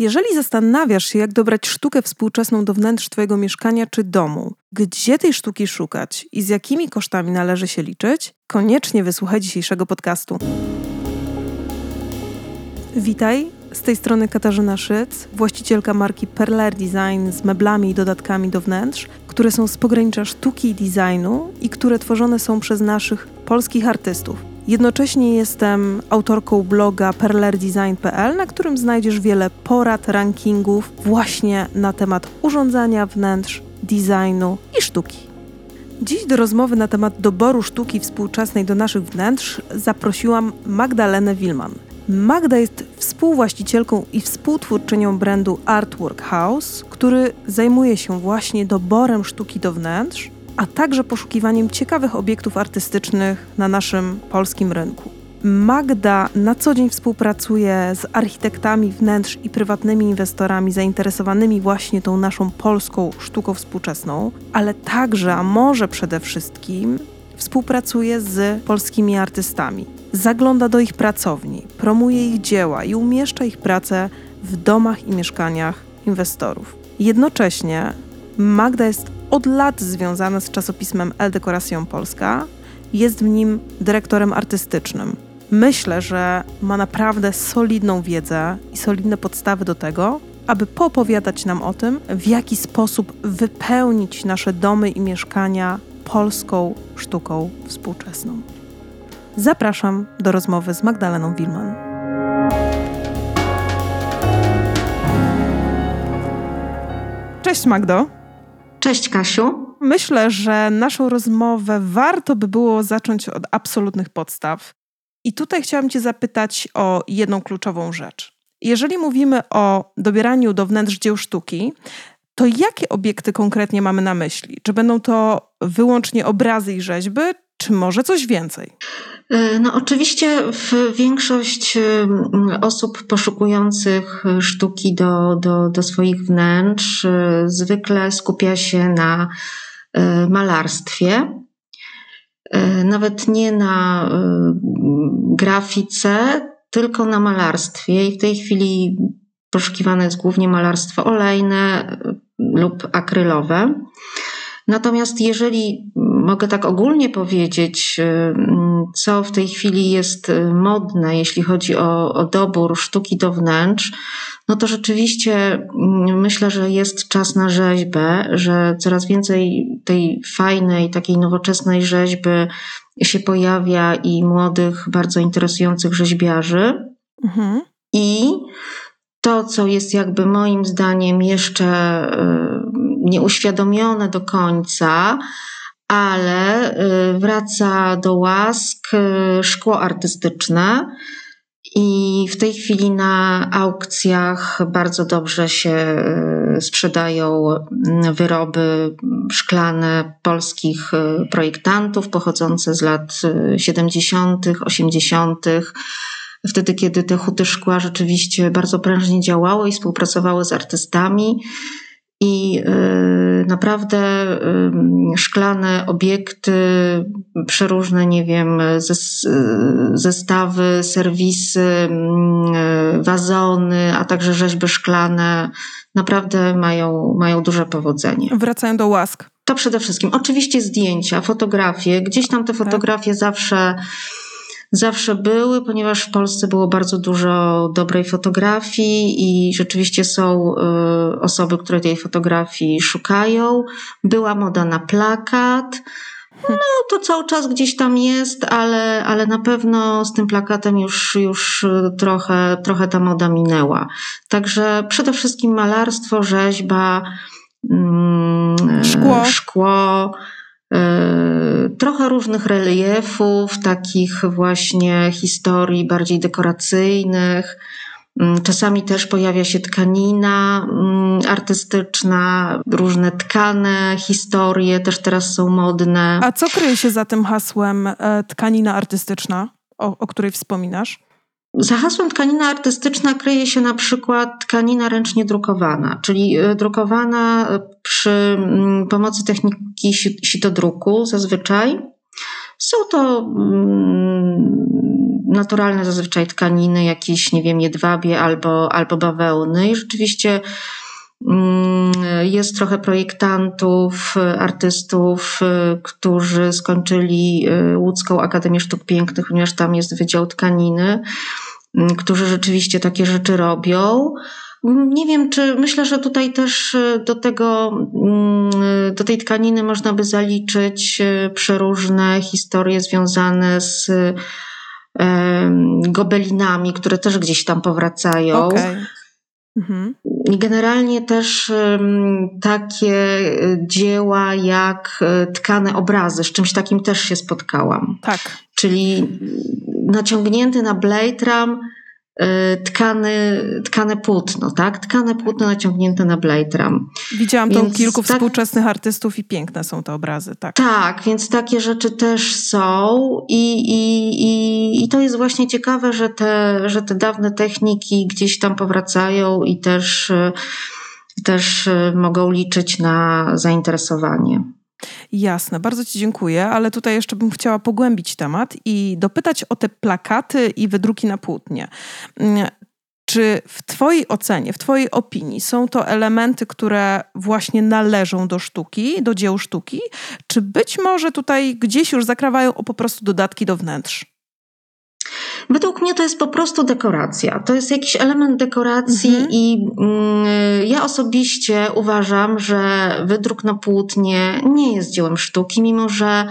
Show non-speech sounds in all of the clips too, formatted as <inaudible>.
Jeżeli zastanawiasz się, jak dobrać sztukę współczesną do wnętrz Twojego mieszkania czy domu, gdzie tej sztuki szukać i z jakimi kosztami należy się liczyć, koniecznie wysłuchaj dzisiejszego podcastu. Witaj, z tej strony Katarzyna Szyc, właścicielka marki Perler Design z meblami i dodatkami do wnętrz, które są z pogranicza sztuki i designu i które tworzone są przez naszych polskich artystów. Jednocześnie jestem autorką bloga perlerdesign.pl, na którym znajdziesz wiele porad, rankingów właśnie na temat urządzania wnętrz, designu i sztuki. Dziś do rozmowy na temat doboru sztuki współczesnej do naszych wnętrz zaprosiłam Magdalenę Wilman. Magda jest współwłaścicielką i współtwórczynią brandu Artwork House, który zajmuje się właśnie doborem sztuki do wnętrz a także poszukiwaniem ciekawych obiektów artystycznych na naszym polskim rynku. Magda na co dzień współpracuje z architektami wnętrz i prywatnymi inwestorami zainteresowanymi właśnie tą naszą polską sztuką współczesną, ale także, a może przede wszystkim, współpracuje z polskimi artystami. Zagląda do ich pracowni, promuje ich dzieła i umieszcza ich pracę w domach i mieszkaniach inwestorów. Jednocześnie Magda jest od lat związana z czasopismem El Decoration Polska. Jest w nim dyrektorem artystycznym. Myślę, że ma naprawdę solidną wiedzę i solidne podstawy do tego, aby poopowiadać nam o tym, w jaki sposób wypełnić nasze domy i mieszkania polską sztuką współczesną. Zapraszam do rozmowy z Magdaleną Wilman. Cześć Magdo. Cześć Kasiu. Myślę, że naszą rozmowę warto by było zacząć od absolutnych podstaw. I tutaj chciałam Cię zapytać o jedną kluczową rzecz. Jeżeli mówimy o dobieraniu do wnętrz dzieł sztuki, to jakie obiekty konkretnie mamy na myśli? Czy będą to wyłącznie obrazy i rzeźby, czy może coś więcej? E, no, oczywiście większość osób poszukujących sztuki do, do, do swoich wnętrz e, zwykle skupia się na e, malarstwie. Nawet nie na grafice, tylko na malarstwie. I w tej chwili poszukiwane jest głównie malarstwo olejne lub akrylowe. Natomiast jeżeli mogę tak ogólnie powiedzieć, y, co w tej chwili jest y, modne, jeśli chodzi o, o dobór sztuki do wnętrz, no to rzeczywiście mm, myślę, że jest czas na rzeźbę, że coraz więcej tej fajnej, takiej nowoczesnej rzeźby się pojawia i młodych, bardzo interesujących rzeźbiarzy. Mhm. I to, co jest jakby moim zdaniem jeszcze y, nieuświadomione do końca, ale y, wraca do łask y, szkło artystyczne. I w tej chwili na aukcjach bardzo dobrze się y, sprzedają mm, wyroby szklane polskich projektantów pochodzące z lat 70., 80., wtedy kiedy te huty szkła rzeczywiście bardzo prężnie działały i współpracowały z artystami i y, naprawdę y, szklane obiekty, przeróżne, nie wiem, zestawy, serwisy, y, wazony, a także rzeźby szklane naprawdę mają, mają duże powodzenie. Wracają do łask. To przede wszystkim. Oczywiście zdjęcia, fotografie. Gdzieś tam te tak. fotografie tak. zawsze zawsze były, ponieważ w Polsce było bardzo dużo dobrej fotografii i rzeczywiście są y, osoby, które tej fotografii szukają. Była moda na plakat. No, to cały czas gdzieś tam jest, ale, ale na pewno z tym plakatem już, już trochę, trochę ta moda minęła. Także przede wszystkim malarstwo, rzeźba, mm, szkło. szkło E, trochę różnych reliefów, takich właśnie historii bardziej dekoracyjnych. Mm, czasami też pojawia się tkanina mm, artystyczna, różne tkane historie też teraz są modne. A co kryje się za tym hasłem e, tkanina artystyczna, o, o której wspominasz? Za hasłem tkanina artystyczna kryje się na przykład tkanina ręcznie drukowana, czyli e, drukowana przy mm, pomocy techniki sitodruku zazwyczaj. Są to mm, naturalne zazwyczaj tkaniny, jakieś, nie wiem, jedwabie albo, albo bawełny i rzeczywiście jest trochę projektantów, artystów, którzy skończyli Łódzką Akademię Sztuk Pięknych, ponieważ tam jest Wydział Tkaniny, mm, którzy rzeczywiście takie rzeczy robią. Nie wiem, czy myślę, że tutaj też e, do tego, mm, do tej tkaniny można by zaliczyć przeróżne historie związane z gobelinami, które też gdzieś tam powracają. Okay. Mhm. I generalnie też takie e, dzieła jak tkane obrazy, z czymś takim też się spotkałam. Tak. Czyli naciągnięty na blade ram tkane, tkane płótno, tak? Tkane płótno naciągnięte na blade ram. Widziałam to u kilku tak, współczesnych artystów i piękne są te obrazy, tak. Tak, więc takie rzeczy też są i, i, i, i to jest właśnie ciekawe, że te, że te dawne techniki gdzieś tam powracają i też, też mogą liczyć na zainteresowanie. Jasne, bardzo Ci dziękuję, ale tutaj jeszcze bym chciała pogłębić temat i dopytać o te plakaty i wydruki na płótnie. Mm, czy w Twojej ocenie, w Twojej opinii są to elementy, które właśnie należą do sztuki, do dzieł sztuki, czy być może tutaj gdzieś już zakrawają o po prostu dodatki do wnętrz? Według mnie to jest po prostu dekoracja. To jest jakiś element dekoracji mhm. i mm, ja osobiście uważam, że wydruk na płótnie nie jest dziełem sztuki, mimo że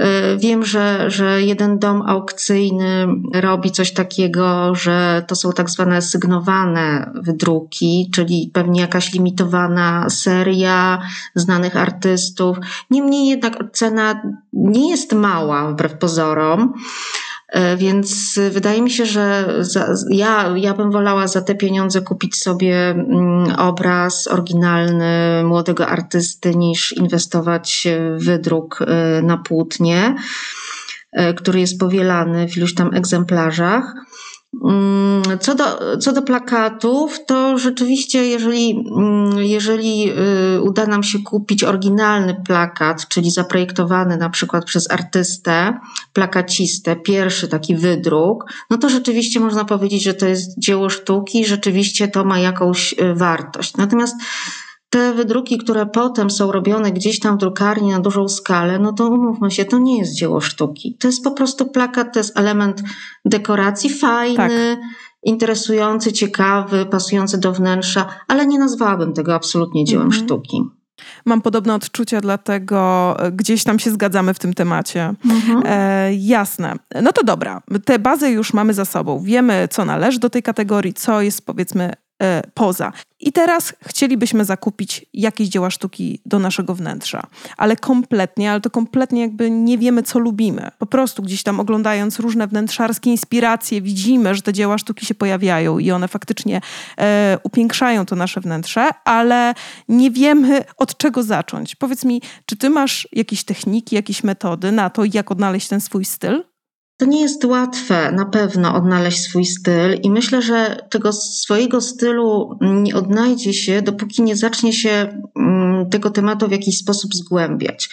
y, Wiem, że, że jeden dom aukcyjny robi coś takiego, że to są tak zwane sygnowane wydruki, czyli pewnie jakaś limitowana seria znanych artystów. Niemniej jednak cena nie jest mała, wbrew pozorom. E, więc wydaje mi się, że za, ja, ja bym wolała za te pieniądze kupić sobie mm, obraz oryginalny młodego artysty, niż inwestować w wydruk e, na płótnie, e, który jest powielany w iluś tam egzemplarzach. Mm, co do, co do plakatów, to rzeczywiście, jeżeli, mm, jeżeli y, uda nam się kupić oryginalny plakat, czyli zaprojektowany na przykład przez artystę, plakacistę, pierwszy taki wydruk, no to rzeczywiście można powiedzieć, że to jest dzieło sztuki, rzeczywiście to ma jakąś y, wartość. Natomiast te wydruki, które potem są robione gdzieś tam w drukarni na dużą skalę, no to umówmy się, to nie jest dzieło sztuki. To jest po prostu plakat, to jest element dekoracji fajny, tak. interesujący, ciekawy, pasujący do wnętrza, ale nie nazwałabym tego absolutnie dziełem mhm. sztuki. Mam podobne odczucia, dlatego e, gdzieś tam się zgadzamy w tym temacie. Mhm. E, jasne. No to dobra. Te bazy już mamy za sobą. Wiemy, co należy do tej kategorii, co jest powiedzmy poza. I teraz chcielibyśmy zakupić jakieś dzieła sztuki do naszego wnętrza, ale kompletnie, ale to kompletnie jakby nie wiemy, co lubimy. Po prostu gdzieś tam oglądając różne wnętrzarskie inspiracje, widzimy, że te dzieła sztuki się pojawiają i one faktycznie e, upiększają to nasze wnętrze, ale nie wiemy od czego zacząć. Powiedz mi, czy ty masz jakieś techniki, jakieś metody na to, jak odnaleźć ten swój styl? To nie jest łatwe na pewno odnaleźć swój styl, i myślę, że tego swojego stylu nie odnajdzie się, dopóki nie zacznie się mm, tego tematu w jakiś sposób zgłębiać.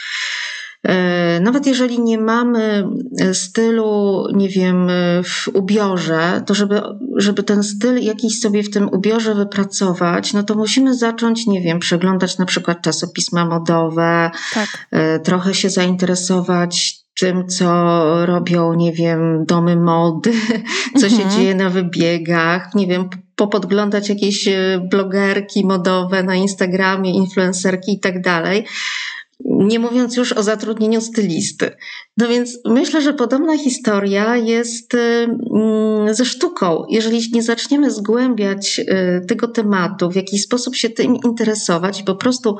E, nawet jeżeli nie mamy stylu, nie wiem, w ubiorze, to żeby, żeby ten styl jakiś sobie w tym ubiorze wypracować, no to musimy zacząć, nie wiem, przeglądać na przykład czasopisma modowe, tak. E, trochę się zainteresować tym, co robią, nie wiem, domy mody, <laughs> co mhm. się dzieje na wybiegach, nie wiem, popodglądać jakieś e, blogerki modowe na Instagramie, influencerki i tak dalej. Nie mówiąc już o zatrudnieniu stylisty. No więc myślę, że podobna historia jest e, mm, ze sztuką. Jeżeli nie zaczniemy zgłębiać e, tego tematu, w jakiś sposób się tym interesować i po prostu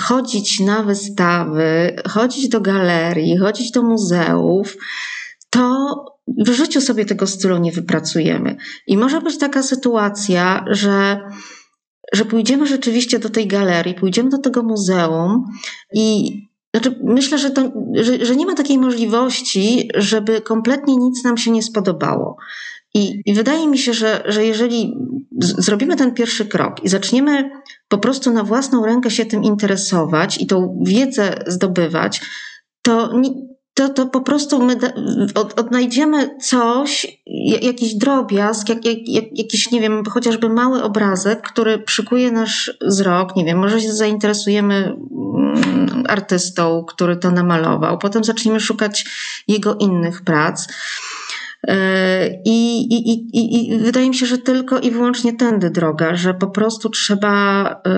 chodzić na wystawy, chodzić do galerii, chodzić do muzeów, to w życiu sobie tego stylu nie wypracujemy. I może być taka sytuacja, że, że pójdziemy rzeczywiście do tej galerii, pójdziemy do tego muzeum i znaczy, myślę, że, to, że, że nie ma takiej możliwości, żeby kompletnie nic nam się nie spodobało. I, I, wydaje mi się, że, że jeżeli zrobimy ten pierwszy krok i zaczniemy po prostu na własną rękę się tym interesować i tą wiedzę zdobywać, to, to, to po prostu my od, odnajdziemy coś, jakiś drobiazg, jak, jak, jak, jakiś, nie wiem, chociażby mały obrazek, który przykuje nasz wzrok, nie wiem, może się zainteresujemy mm, artystą, który to namalował, potem zaczniemy szukać jego innych prac. E, I, i, i, I wydaje mi się, że tylko i wyłącznie tędy droga, że po prostu trzeba e,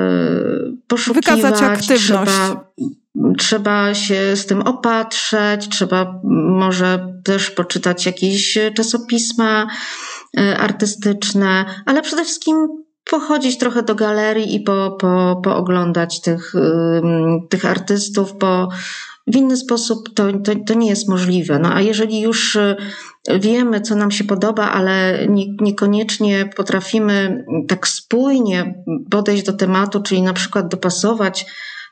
poszukiwać, Wykazać aktywność. trzeba trzeba się z tym opatrzeć, trzeba może też poczytać jakieś czasopisma e, artystyczne, ale przede wszystkim pochodzić trochę do galerii i po, po, pooglądać tych, tych artystów, bo w inny sposób to, to, to nie jest możliwe. No a jeżeli już wiemy, co nam się podoba, ale nie, niekoniecznie potrafimy tak spójnie podejść do tematu, czyli na przykład dopasować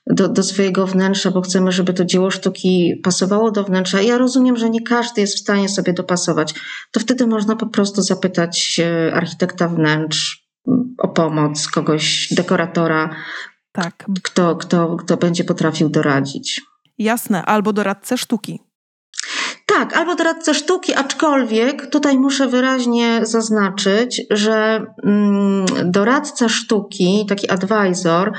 do, do swojego wnętrza, bo chcemy, żeby to dzieło sztuki pasowało do wnętrza. Ja rozumiem, że nie każdy jest w stanie sobie dopasować. To wtedy można po prostu zapytać architekta wnętrz o pomoc, kogoś, dekoratora, tak. kto, kto, kto będzie potrafił doradzić. Jasne, albo doradcę sztuki. Tak, albo doradcę sztuki, aczkolwiek tutaj muszę wyraźnie zaznaczyć, że mm, doradca sztuki, taki advisor,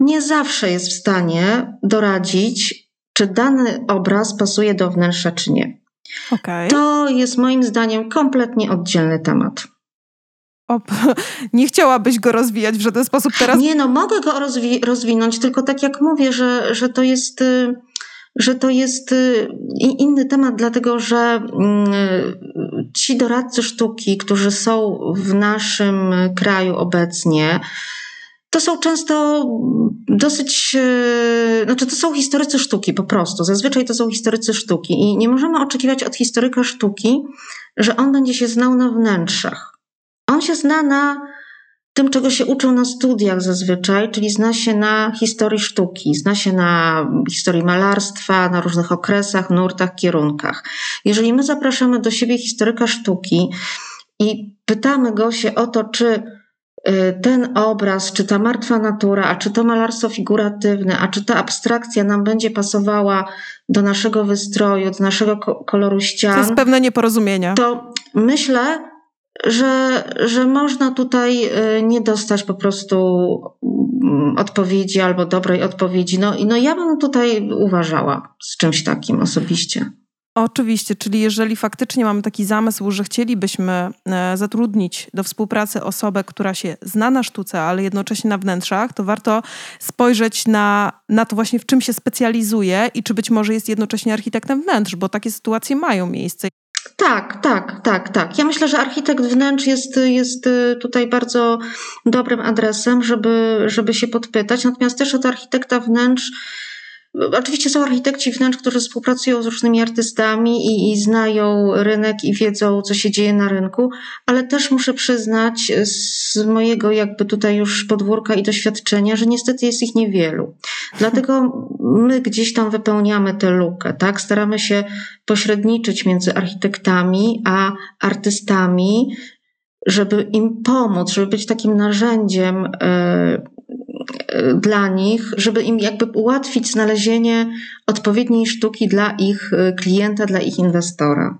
nie zawsze jest w stanie doradzić, czy dany obraz pasuje do wnętrza, czy nie. Okay. To jest moim zdaniem kompletnie oddzielny temat. O, <laughs> nie chciałabyś go rozwijać w żaden sposób teraz? Nie, no mogę go rozwi rozwinąć, tylko tak jak mówię, że, że to jest y, że to jest y, inny temat, dlatego że mm, ci doradcy sztuki, którzy są w naszym kraju obecnie, to są często dosyć, e, znaczy to są historycy sztuki po prostu. Zazwyczaj to są historycy sztuki i nie możemy oczekiwać od historyka sztuki, że on będzie się znał na wnętrzach. On się zna na tym, czego się uczył na studiach zazwyczaj, czyli zna się na historii sztuki, zna się na historii malarstwa, na różnych okresach, nurtach, kierunkach. Jeżeli my zapraszamy do siebie historyka sztuki i pytamy go się o to, czy Y, ten obraz, czy ta martwa natura, a czy to malarstwo figuratywne, a czy ta abstrakcja nam będzie pasowała do naszego wystroju, do naszego koloru ścian. To jest pewne nieporozumienie. To myślę, że, że można tutaj y, nie dostać po prostu mm, odpowiedzi albo dobrej odpowiedzi. No, no ja bym tutaj uważała z czymś takim osobiście. Oczywiście, czyli jeżeli faktycznie mamy taki zamysł, że chcielibyśmy e, zatrudnić do współpracy osobę, która się zna na sztuce, ale jednocześnie na wnętrzach, to warto spojrzeć na, na to właśnie, w czym się specjalizuje i czy być może jest jednocześnie architektem wnętrz, bo takie sytuacje mają miejsce. Tak, tak, tak, tak. Ja myślę, że architekt wnętrz jest, jest e, tutaj bardzo dobrym adresem, żeby, żeby się podpytać. Natomiast też od architekta wnętrz Oczywiście są architekci wnętrz, którzy współpracują z różnymi artystami i, i, znają rynek i wiedzą, co się dzieje na rynku, ale też muszę przyznać z mojego jakby tutaj już podwórka i doświadczenia, że niestety jest ich niewielu. Dlatego my gdzieś tam wypełniamy tę lukę, tak? Staramy się pośredniczyć między architektami a artystami, żeby im pomóc, żeby być takim narzędziem e, dla nich, żeby im jakby ułatwić znalezienie odpowiedniej sztuki dla ich y, klienta, dla ich inwestora.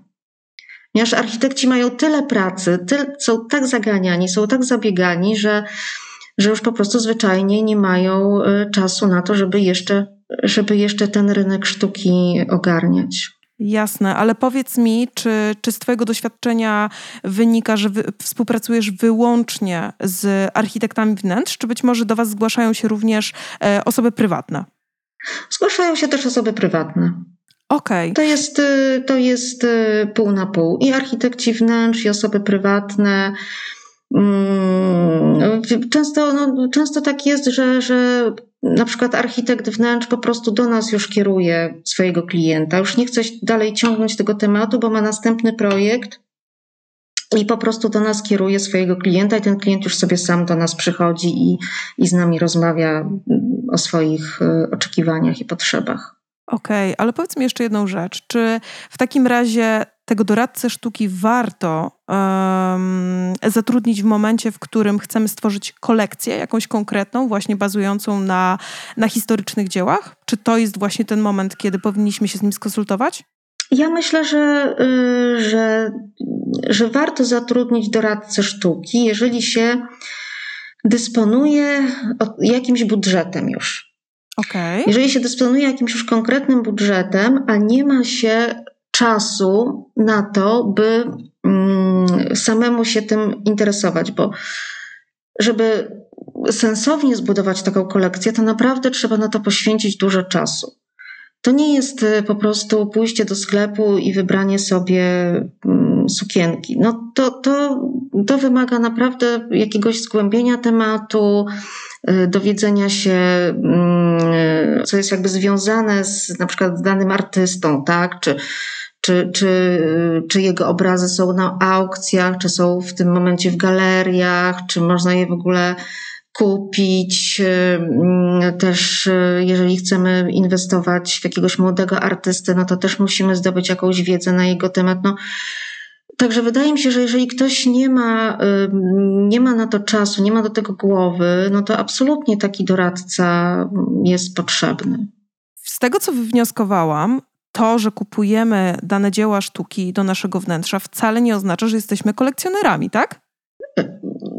Ponieważ architekci mają tyle pracy, są tak zaganiani, są tak zabiegani, że, że już po prostu zwyczajnie nie mają y, czasu na to, żeby jeszcze, żeby jeszcze ten rynek sztuki ogarniać. Jasne, ale powiedz mi, czy, czy z Twojego doświadczenia wynika, że wy, współpracujesz wyłącznie z architektami wnętrz, czy być może do Was zgłaszają się również e, osoby prywatne? Zgłaszają się też osoby prywatne. Okej. Okay. To jest, y, to jest y, pół na pół. I architekci wnętrz, i osoby prywatne. Mm, często, no, często tak jest, że, że na przykład architekt wnętrz po prostu do nas już kieruje swojego klienta, już nie chce dalej ciągnąć tego tematu, bo ma następny projekt i po prostu do nas kieruje swojego klienta, i ten klient już sobie sam do nas przychodzi i, i z nami rozmawia o swoich e, oczekiwaniach i potrzebach. Okej, okay, ale powiedz mi jeszcze jedną rzecz. Czy w takim razie tego doradcę sztuki warto um, zatrudnić w momencie, w którym chcemy stworzyć kolekcję jakąś konkretną, właśnie bazującą na, na historycznych dziełach? Czy to jest właśnie ten moment, kiedy powinniśmy się z nim skonsultować? Ja myślę, że, y, że, że warto zatrudnić doradcę sztuki, jeżeli się dysponuje jakimś budżetem już. Okay. Jeżeli się dysponuje jakimś już konkretnym budżetem, a nie ma się czasu na to, by mm, samemu się tym interesować, bo żeby sensownie zbudować taką kolekcję, to naprawdę trzeba na to poświęcić dużo czasu. To nie jest y, po prostu pójście do sklepu i wybranie sobie mm, sukienki. No to, to, to wymaga naprawdę jakiegoś zgłębienia tematu, y, dowiedzenia się, mm, co jest jakby związane z na przykład z danym artystą, tak? Czy, czy, czy, czy jego obrazy są na aukcjach, czy są w tym momencie w galeriach, czy można je w ogóle kupić. Też y, jeżeli chcemy inwestować w jakiegoś młodego artystę, no to też musimy zdobyć jakąś wiedzę na jego temat. No, Także wydaje mi się, że jeżeli ktoś nie ma, nie ma na to czasu, nie ma do tego głowy, no to absolutnie taki doradca jest potrzebny. Z tego, co wywnioskowałam, to, że kupujemy dane dzieła sztuki do naszego wnętrza, wcale nie oznacza, że jesteśmy kolekcjonerami, tak?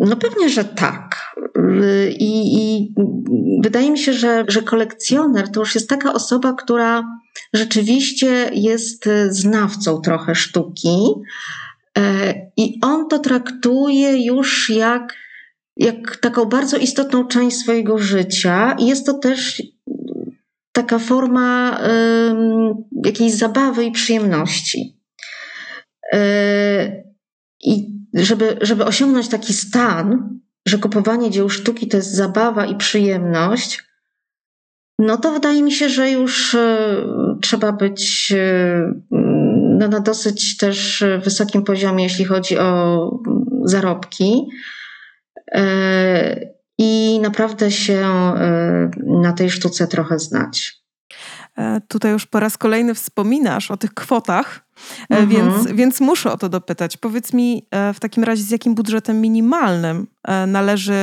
No pewnie, że tak. I, I, wydaje mi się, że, że kolekcjoner to już jest taka osoba, która rzeczywiście jest znawcą trochę sztuki. E, I on to traktuje już jak, jak taką bardzo istotną część swojego życia. I jest to też taka forma jakiejś zabawy i przyjemności. E, I żeby, żeby osiągnąć taki stan, że kupowanie dzieł sztuki to jest zabawa i przyjemność, no to wydaje mi się, że już e, trzeba być e, no, na dosyć też wysokim poziomie, jeśli chodzi o zarobki. I naprawdę się na tej sztuce trochę znać. E, tutaj już po raz kolejny wspominasz o tych kwotach, e, mhm. więc, więc muszę o to dopytać. Powiedz mi e, w takim razie, z jakim budżetem minimalnym należy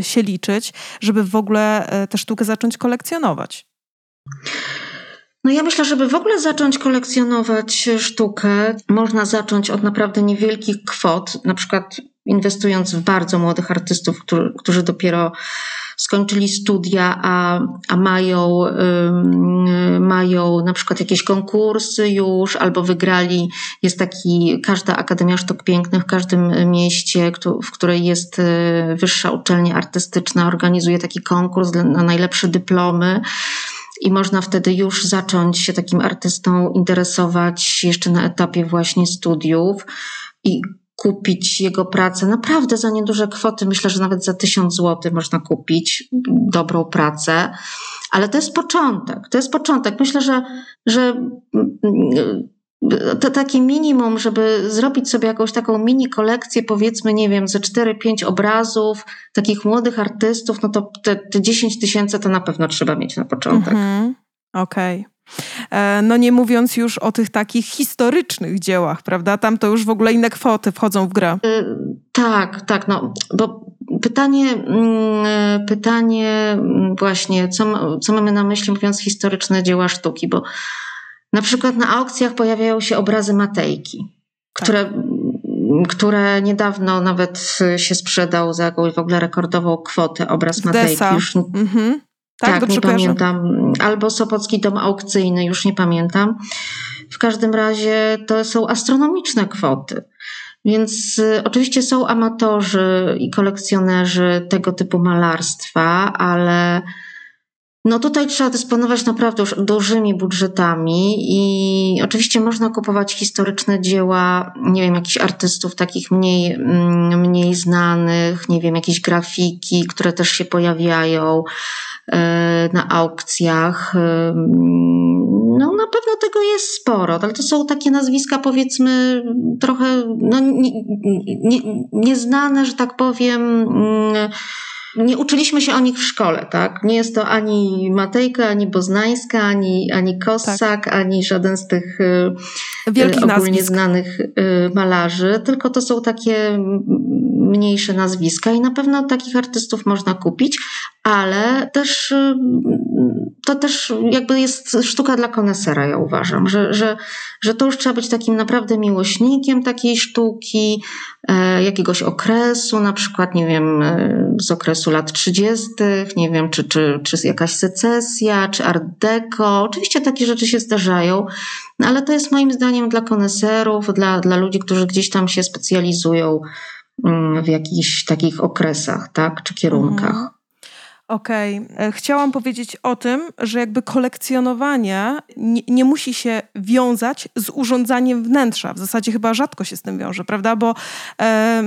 się liczyć, żeby w ogóle tę sztukę zacząć kolekcjonować? No ja myślę, żeby w ogóle zacząć kolekcjonować sztukę, można zacząć od naprawdę niewielkich kwot, na przykład inwestując w bardzo młodych artystów, którzy, którzy dopiero skończyli studia, a, a mają, mają na przykład jakieś konkursy już, albo wygrali. Jest taki, każda Akademia Sztuk Pięknych w każdym mieście, w której jest y, wyższa uczelnia artystyczna, organizuje taki konkurs na najlepsze dyplomy. I można wtedy już zacząć się takim artystą interesować jeszcze na etapie właśnie studiów. I kupić jego pracę naprawdę za nieduże kwoty. Myślę, że nawet za tysiąc złotych można kupić dobrą pracę. Ale to jest początek. To jest początek. Myślę, że, że to takie minimum, żeby zrobić sobie jakąś taką mini kolekcję, powiedzmy, nie wiem, ze 4-5 obrazów takich młodych artystów, no to te, te 10 tysięcy to na pewno trzeba mieć na początek. Mhm. Okej. Okay. E, no nie mówiąc już o tych takich historycznych dziełach, prawda? Tam to już w ogóle inne kwoty wchodzą w grę. E, tak, tak, no bo pytanie, mm, pytanie właśnie, co, co mamy na myśli mówiąc historyczne dzieła sztuki, bo na przykład na aukcjach pojawiają się obrazy Matejki, tak. które które niedawno nawet się sprzedał za jakąś w ogóle rekordową kwotę obraz Matejki. Już, mhm. Tak, tak nie pamiętam. Albo Sopocki Dom Aukcyjny, już nie pamiętam. W każdym razie to są astronomiczne kwoty. Więc y, oczywiście są amatorzy i kolekcjonerzy tego typu malarstwa, ale no tutaj trzeba dysponować naprawdę już dużymi budżetami i oczywiście można kupować historyczne dzieła, nie wiem, jakichś artystów takich mniej, mm, mniej znanych, nie wiem, jakieś grafiki, które też się pojawiają. E, na aukcjach. E, no, na pewno tego jest sporo, ale to są takie nazwiska, powiedzmy, trochę no, nie, nie, nieznane, że tak powiem, mm, nie uczyliśmy się o nich w szkole, tak? Nie jest to ani Matejka, ani Boznańska, ani, ani Kossak, tak. ani żaden z tych y, Wielkich ogólnie nazwisk. znanych malarzy, tylko to są takie mniejsze nazwiska i na pewno takich artystów można kupić, ale też to też jakby jest sztuka dla konesera, ja uważam, że, że, że to już trzeba być takim naprawdę miłośnikiem takiej sztuki, e, jakiegoś okresu, na przykład, nie wiem, e, z okresu lat 30., nie wiem, czy, czy, czy jakaś secesja, czy art deco. Oczywiście takie rzeczy się zdarzają, ale to jest moim zdaniem dla koneserów, dla, dla ludzi, którzy gdzieś tam się specjalizują w jakichś takich okresach, tak, czy kierunkach. Mhm. Okej. Okay. E, chciałam powiedzieć o tym, że jakby kolekcjonowanie nie, nie, musi się wiązać z urządzaniem wnętrza. W zasadzie chyba rzadko się z tym wiąże, prawda? Bo e,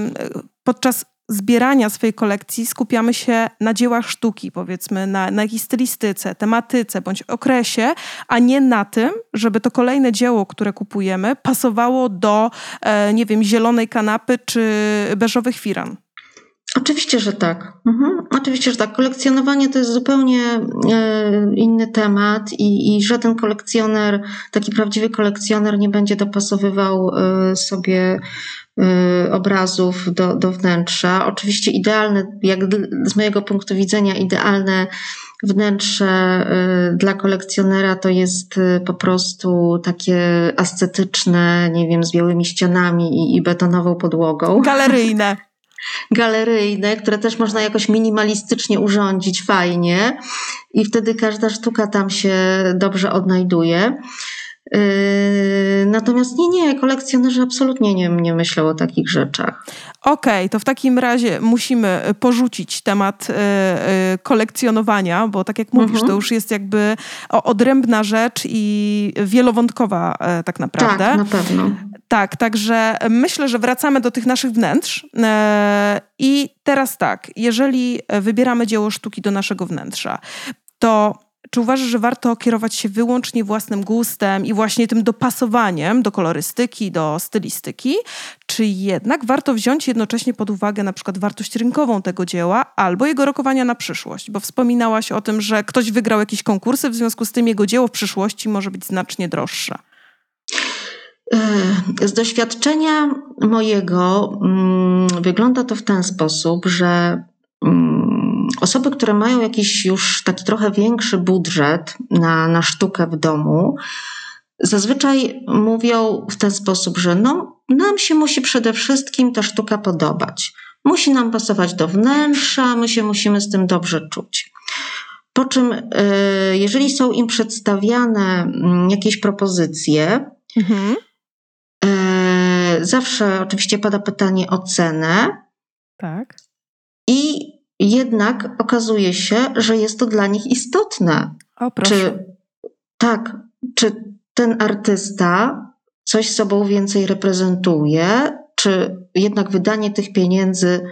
podczas zbierania swojej kolekcji skupiamy się na dziełach sztuki, powiedzmy, na, na jakiejś stylistyce, tematyce bądź okresie, a nie na tym, żeby to kolejne dzieło, które kupujemy, pasowało do, e, nie wiem, zielonej kanapy czy beżowych firan. Oczywiście, że tak. Mhm. Oczywiście, że tak. Kolekcjonowanie to jest zupełnie e, inny temat i, i żaden kolekcjoner, taki prawdziwy kolekcjoner nie będzie dopasowywał e, sobie obrazów do, do wnętrza. Oczywiście idealne, jak z mojego punktu widzenia, idealne wnętrze dla kolekcjonera to jest po prostu takie ascetyczne, nie wiem, z białymi ścianami i, i betonową podłogą. Galeryjne <laughs> galeryjne, które też można jakoś minimalistycznie urządzić fajnie i wtedy każda sztuka tam się dobrze odnajduje. Yy, natomiast nie, nie, kolekcjonerzy absolutnie nie, nie myślą o takich rzeczach. Okej, okay, to w takim razie musimy porzucić temat yy, yy, kolekcjonowania, bo tak jak mówisz, mhm. to już jest jakby odrębna rzecz i wielowątkowa tak naprawdę. Tak, na pewno. Tak, także myślę, że wracamy do tych naszych wnętrz. E, I teraz tak, jeżeli wybieramy dzieło sztuki do naszego wnętrza, to czy uważasz, że warto kierować się wyłącznie własnym gustem i właśnie tym dopasowaniem do kolorystyki, do stylistyki, czy jednak warto wziąć jednocześnie pod uwagę na przykład wartość rynkową tego dzieła albo jego rokowania na przyszłość? Bo wspominałaś o tym, że ktoś wygrał jakieś konkursy, w związku z tym jego dzieło w przyszłości może być znacznie droższe. Z doświadczenia mojego mm, wygląda to w ten sposób, że mm, osoby, które mają jakiś już taki trochę większy budżet na, na sztukę w domu, zazwyczaj mówią w ten sposób, że no, nam się musi przede wszystkim ta sztuka podobać. Musi nam pasować do wnętrza, my się musimy z tym dobrze czuć. Po czym, y, jeżeli są im przedstawiane mm, jakieś propozycje, mhm zawsze oczywiście pada pytanie o cenę. Tak. I jednak okazuje się, że jest to dla nich istotne. O, proszę. Czy, tak, czy ten artysta coś sobą więcej reprezentuje, czy jednak wydanie tych pieniędzy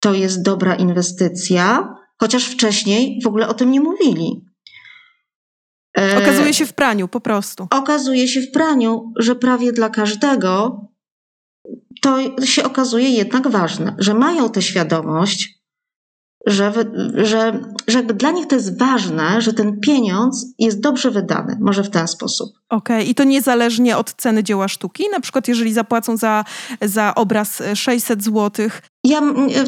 to jest dobra inwestycja, chociaż wcześniej w ogóle o tym nie mówili. Okazuje się w praniu, po prostu. Okazuje się w praniu, że prawie dla każdego to się okazuje jednak ważne, że mają tę świadomość, że, że, że dla nich to jest ważne, że ten pieniądz jest dobrze wydany, może w ten sposób. Okej, okay. i to niezależnie od ceny dzieła sztuki? Na przykład, jeżeli zapłacą za, za obraz 600 zł. Ja,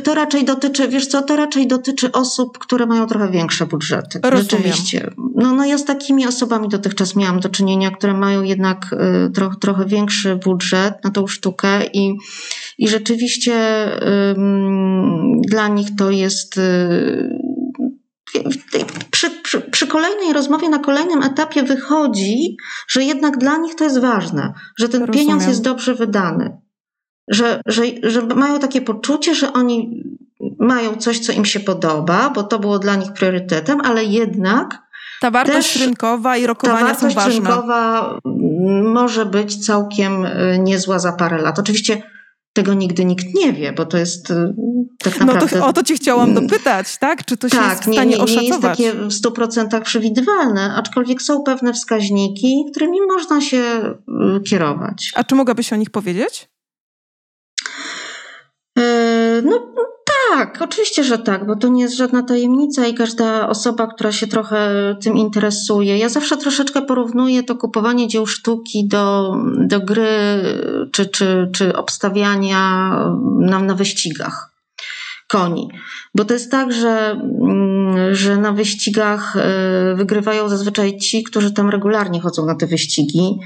to raczej dotyczy, wiesz co, to raczej dotyczy osób, które mają trochę większe budżety. Rozumiem. Rzeczywiście. No, no ja z takimi osobami dotychczas miałam do czynienia, które mają jednak y, troch, trochę większy budżet na tą sztukę i, i rzeczywiście y, dla nich to jest y, przy, przy, przy, kolejnej rozmowie, na kolejnym etapie wychodzi, że jednak dla nich to jest ważne, że ten Rozumiem. pieniądz jest dobrze wydany, że, że, że mają takie poczucie, że oni mają coś, co im się podoba, bo to było dla nich priorytetem, ale jednak. Ta wartość też, rynkowa i rokowania ta wartość są ważne. rynkowa może być całkiem y, niezła za parę lat. Oczywiście tego nigdy nikt nie wie, bo to jest y, tak naprawdę... No to, o to ci chciałam mm. dopytać, tak? Czy to się tak, jest w stanie nie, nie, nie jest takie w 100% przewidywalne, aczkolwiek są pewne wskaźniki, którymi można się y, kierować. A czy mogłabyś o nich powiedzieć? No Tak, oczywiście, że tak, bo to nie jest żadna tajemnica i każda osoba, która się trochę tym interesuje. Ja zawsze troszeczkę porównuję to kupowanie dzieł sztuki do, do gry czy, czy, czy obstawiania na, na wyścigach koni. Bo to jest tak, że, mm, że na wyścigach y, wygrywają zazwyczaj ci, którzy tam regularnie chodzą na te wyścigi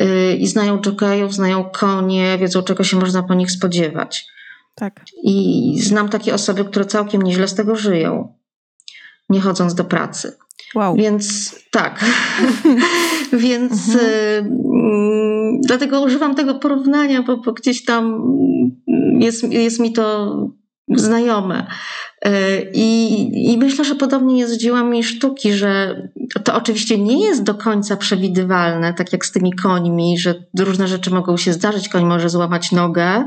y, i znają jokejów, znają konie, wiedzą czego się można po nich spodziewać. Tak. I znam takie osoby, które całkiem nieźle z tego żyją, nie chodząc do pracy. Wow. Więc tak. <laughs> Więc mhm. y, dlatego używam tego porównania, bo, bo, gdzieś tam jest, jest mi to znajome. Y, I, I myślę, że podobnie jest z dziełami sztuki, że to oczywiście nie jest do końca przewidywalne, tak jak z tymi końmi, że różne rzeczy mogą się zdarzyć. Koń może złamać nogę,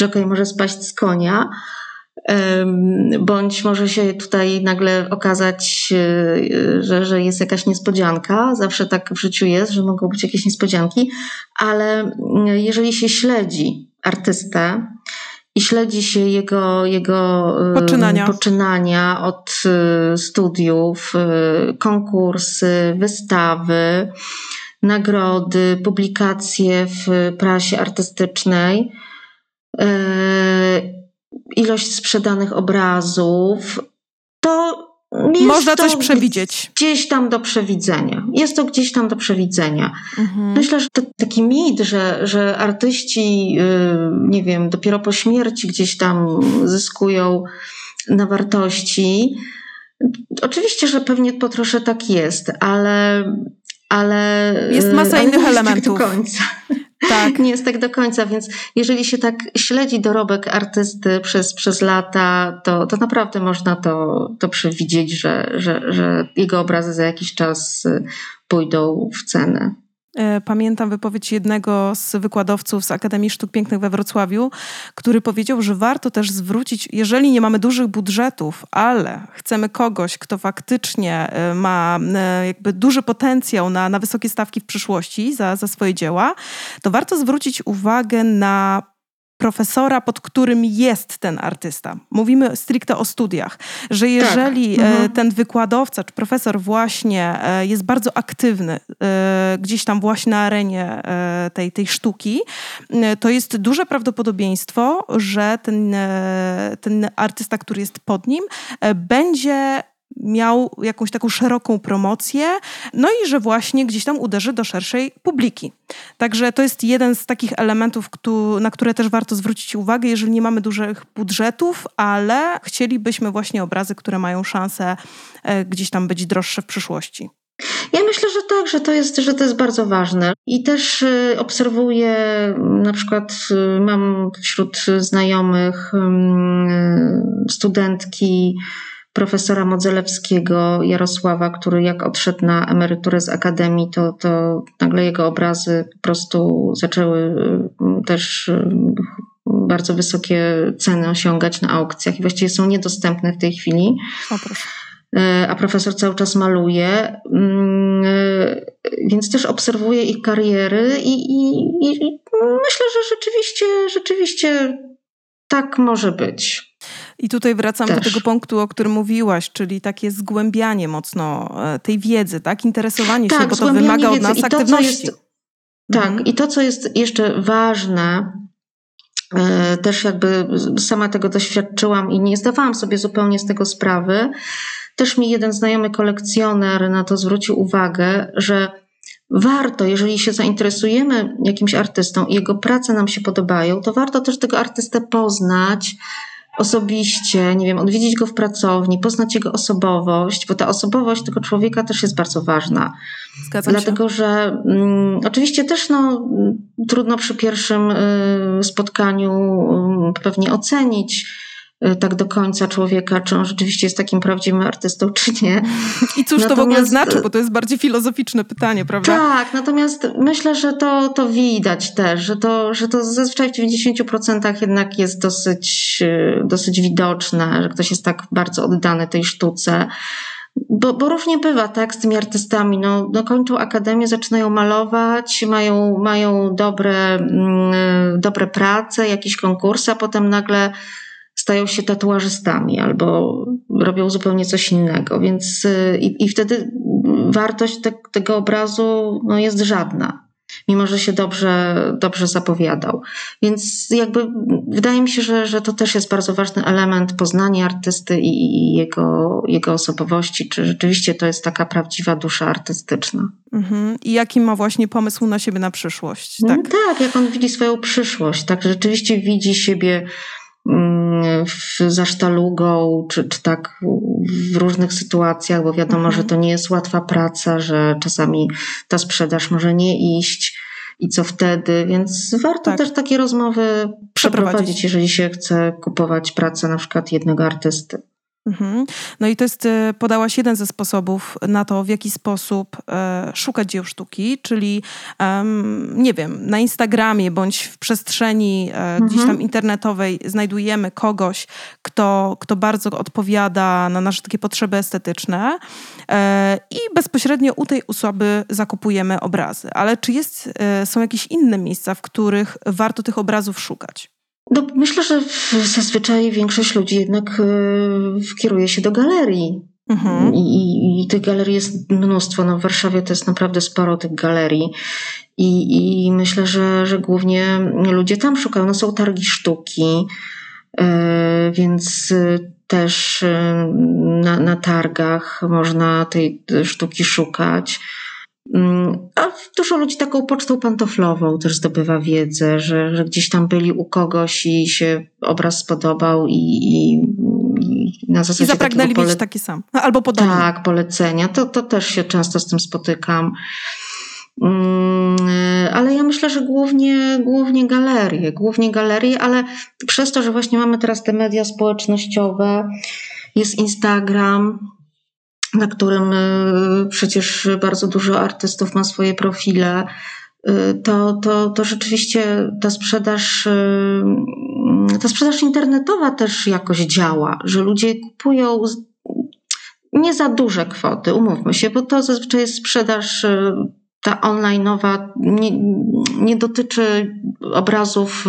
jockey może spaść z konia, bądź może się tutaj nagle okazać, e, że, że jest jakaś niespodzianka. Zawsze tak w życiu jest, że mogą być jakieś niespodzianki, ale mm, jeżeli się śledzi artystę, i śledzi się jego, jego poczynania. poczynania od e, studiów, e, konkursy, wystawy, nagrody, publikacje w prasie artystycznej ilość sprzedanych obrazów, to można coś przewidzieć. Gdzieś tam do przewidzenia. Jest to gdzieś tam do przewidzenia. Mhm. Myślę, że to taki mit, że, że artyści, yy, nie wiem, dopiero po śmierci gdzieś tam zyskują na wartości. Oczywiście, że pewnie po trosze tak jest, ale. ale jest masa ale innych tak elementów. Do końca. Tak. Nie jest tak do końca, więc jeżeli się tak śledzi dorobek artysty przez, przez lata, to, to naprawdę można to, to przewidzieć, że, że, że jego obrazy za jakiś czas y, pójdą w cenę. E, pamiętam wypowiedź jednego z wykładowców z Akademii Sztuk Pięknych we Wrocławiu, który powiedział, że warto też zwrócić, jeżeli nie mamy dużych budżetów, ale chcemy kogoś, kto faktycznie e, ma e, jakby duży potencjał na, na wysokie stawki w przyszłości za, za swoje dzieła, to warto zwrócić uwagę na profesora, pod którym jest ten artysta. Mówimy stricte o studiach, że jeżeli tak. mhm. ten wykładowca czy profesor właśnie e, jest bardzo aktywny e, gdzieś tam właśnie na arenie tej, tej sztuki, to jest duże prawdopodobieństwo, że ten, ten artysta, który jest pod nim, będzie miał jakąś taką szeroką promocję, no i że właśnie gdzieś tam uderzy do szerszej publiki. Także to jest jeden z takich elementów, na które też warto zwrócić uwagę, jeżeli nie mamy dużych budżetów, ale chcielibyśmy właśnie obrazy, które mają szansę e, gdzieś tam być droższe w przyszłości. Ja myślę, że tak, że to jest, że to jest bardzo ważne. I też y, obserwuję, na przykład y, mam wśród znajomych studentki, profesora Modzelewskiego Jarosława, który jak odszedł na emeryturę z akademii, to, to nagle jego obrazy po prostu zaczęły y, też y, bardzo wysokie ceny osiągać na aukcjach i właściwie są niedostępne w tej chwili. O, y, a profesor cały czas maluje, mm, więc też obserwuję ich kariery i, i, i myślę, że rzeczywiście, rzeczywiście tak może być. I tutaj wracam Też. do tego punktu, o którym mówiłaś, czyli takie zgłębianie mocno e, tej wiedzy, tak? Interesowanie tak, się, bo to wymaga od nas I aktywności. To, jest, tak, mhm. i to, co jest jeszcze ważne, e, też jakby sama tego doświadczyłam i nie zdawałam sobie zupełnie z tego sprawy. Też mi jeden znajomy kolekcjoner na to zwrócił uwagę, że warto, jeżeli się zainteresujemy jakimś artystą i jego prace nam się podobają, to warto też tego artystę poznać, osobiście, nie wiem, odwiedzić go w pracowni, poznać jego osobowość, bo ta osobowość tego człowieka też jest bardzo ważna. Zgadzam Dlatego, się. że mm, oczywiście też no, trudno przy pierwszym y, spotkaniu y, pewnie ocenić, tak do końca człowieka, czy on rzeczywiście jest takim prawdziwym artystą, <laughs> czy nie. I cóż natomiast, to w ogóle znaczy, bo to jest bardziej filozoficzne pytanie, prawda? Tak, natomiast myślę, że to, to widać też, że to, że to zazwyczaj w 90% jednak jest dosyć, y, dosyć widoczne, że ktoś jest tak bardzo oddany tej sztuce. Bo, bo różnie bywa, tak, z tymi artystami. No, no kończą akademię, zaczynają malować, mają, mają dobre, mm, dobre prace, jakieś konkursy, a potem nagle stają się tatuażystami albo robią zupełnie coś innego, więc y, i, i wtedy wartość te, tego obrazu no, jest żadna mimo że się dobrze, dobrze zapowiadał. Więc jakby wydaje mi się, że, że to też jest bardzo ważny element poznania artysty i, i jego, jego osobowości, czy rzeczywiście to jest taka prawdziwa dusza artystyczna. Mhm. I jaki ma właśnie pomysł na siebie na przyszłość? Tak, no tak jak on widzi swoją przyszłość, tak rzeczywiście widzi siebie w, za sztalugą, czy, czy tak w różnych sytuacjach, bo wiadomo, mhm. że to nie jest łatwa praca, że czasami ta sprzedaż może nie iść i co wtedy, więc warto tak. też takie rozmowy przeprowadzić, jeżeli się chce kupować pracę na przykład jednego artysty. Mhm. No i to jest, e, podałaś jeden ze sposobów na to, w jaki sposób e, szukać dzieł sztuki, czyli nie wiem, na Instagramie bądź w przestrzeni e, gdzieś tam mhm. internetowej znajdujemy kogoś, kto, kto bardzo odpowiada na nasze takie potrzeby estetyczne i bezpośrednio u tej osoby zakupujemy obrazy. Ale czy jest, są jakieś inne miejsca, w których warto tych obrazów szukać? No, myślę, że zazwyczaj większość ludzi jednak e, kieruje się do galerii. Mhm. I, I tych galerii jest mnóstwo. No, w Warszawie to jest naprawdę sporo tych galerii. I, i myślę, że, że głównie ludzie tam szukają. No, są targi sztuki, e, więc też e, na, na targach można tej sztuki szukać. A dużo ludzi taką pocztą pantoflową też zdobywa wiedzę, że, że gdzieś tam byli u kogoś i się obraz spodobał i, i, i na zasadzie I zapragnęli pole... mieć taki sam, albo podobny. Tak, polecenia. To, to też się często z tym spotykam. Mm, ale ja myślę, że głównie, głównie galerie, głównie galerie, ale przez to, że właśnie mamy teraz te media społecznościowe, jest Instagram, na którym y, przecież bardzo dużo artystów ma swoje profile, y, to, to, to rzeczywiście ta sprzedaż, y, ta sprzedaż internetowa też jakoś działa, że ludzie kupują nie za duże kwoty, umówmy się, bo to zazwyczaj jest sprzedaż ta online'owa nie, nie dotyczy obrazów,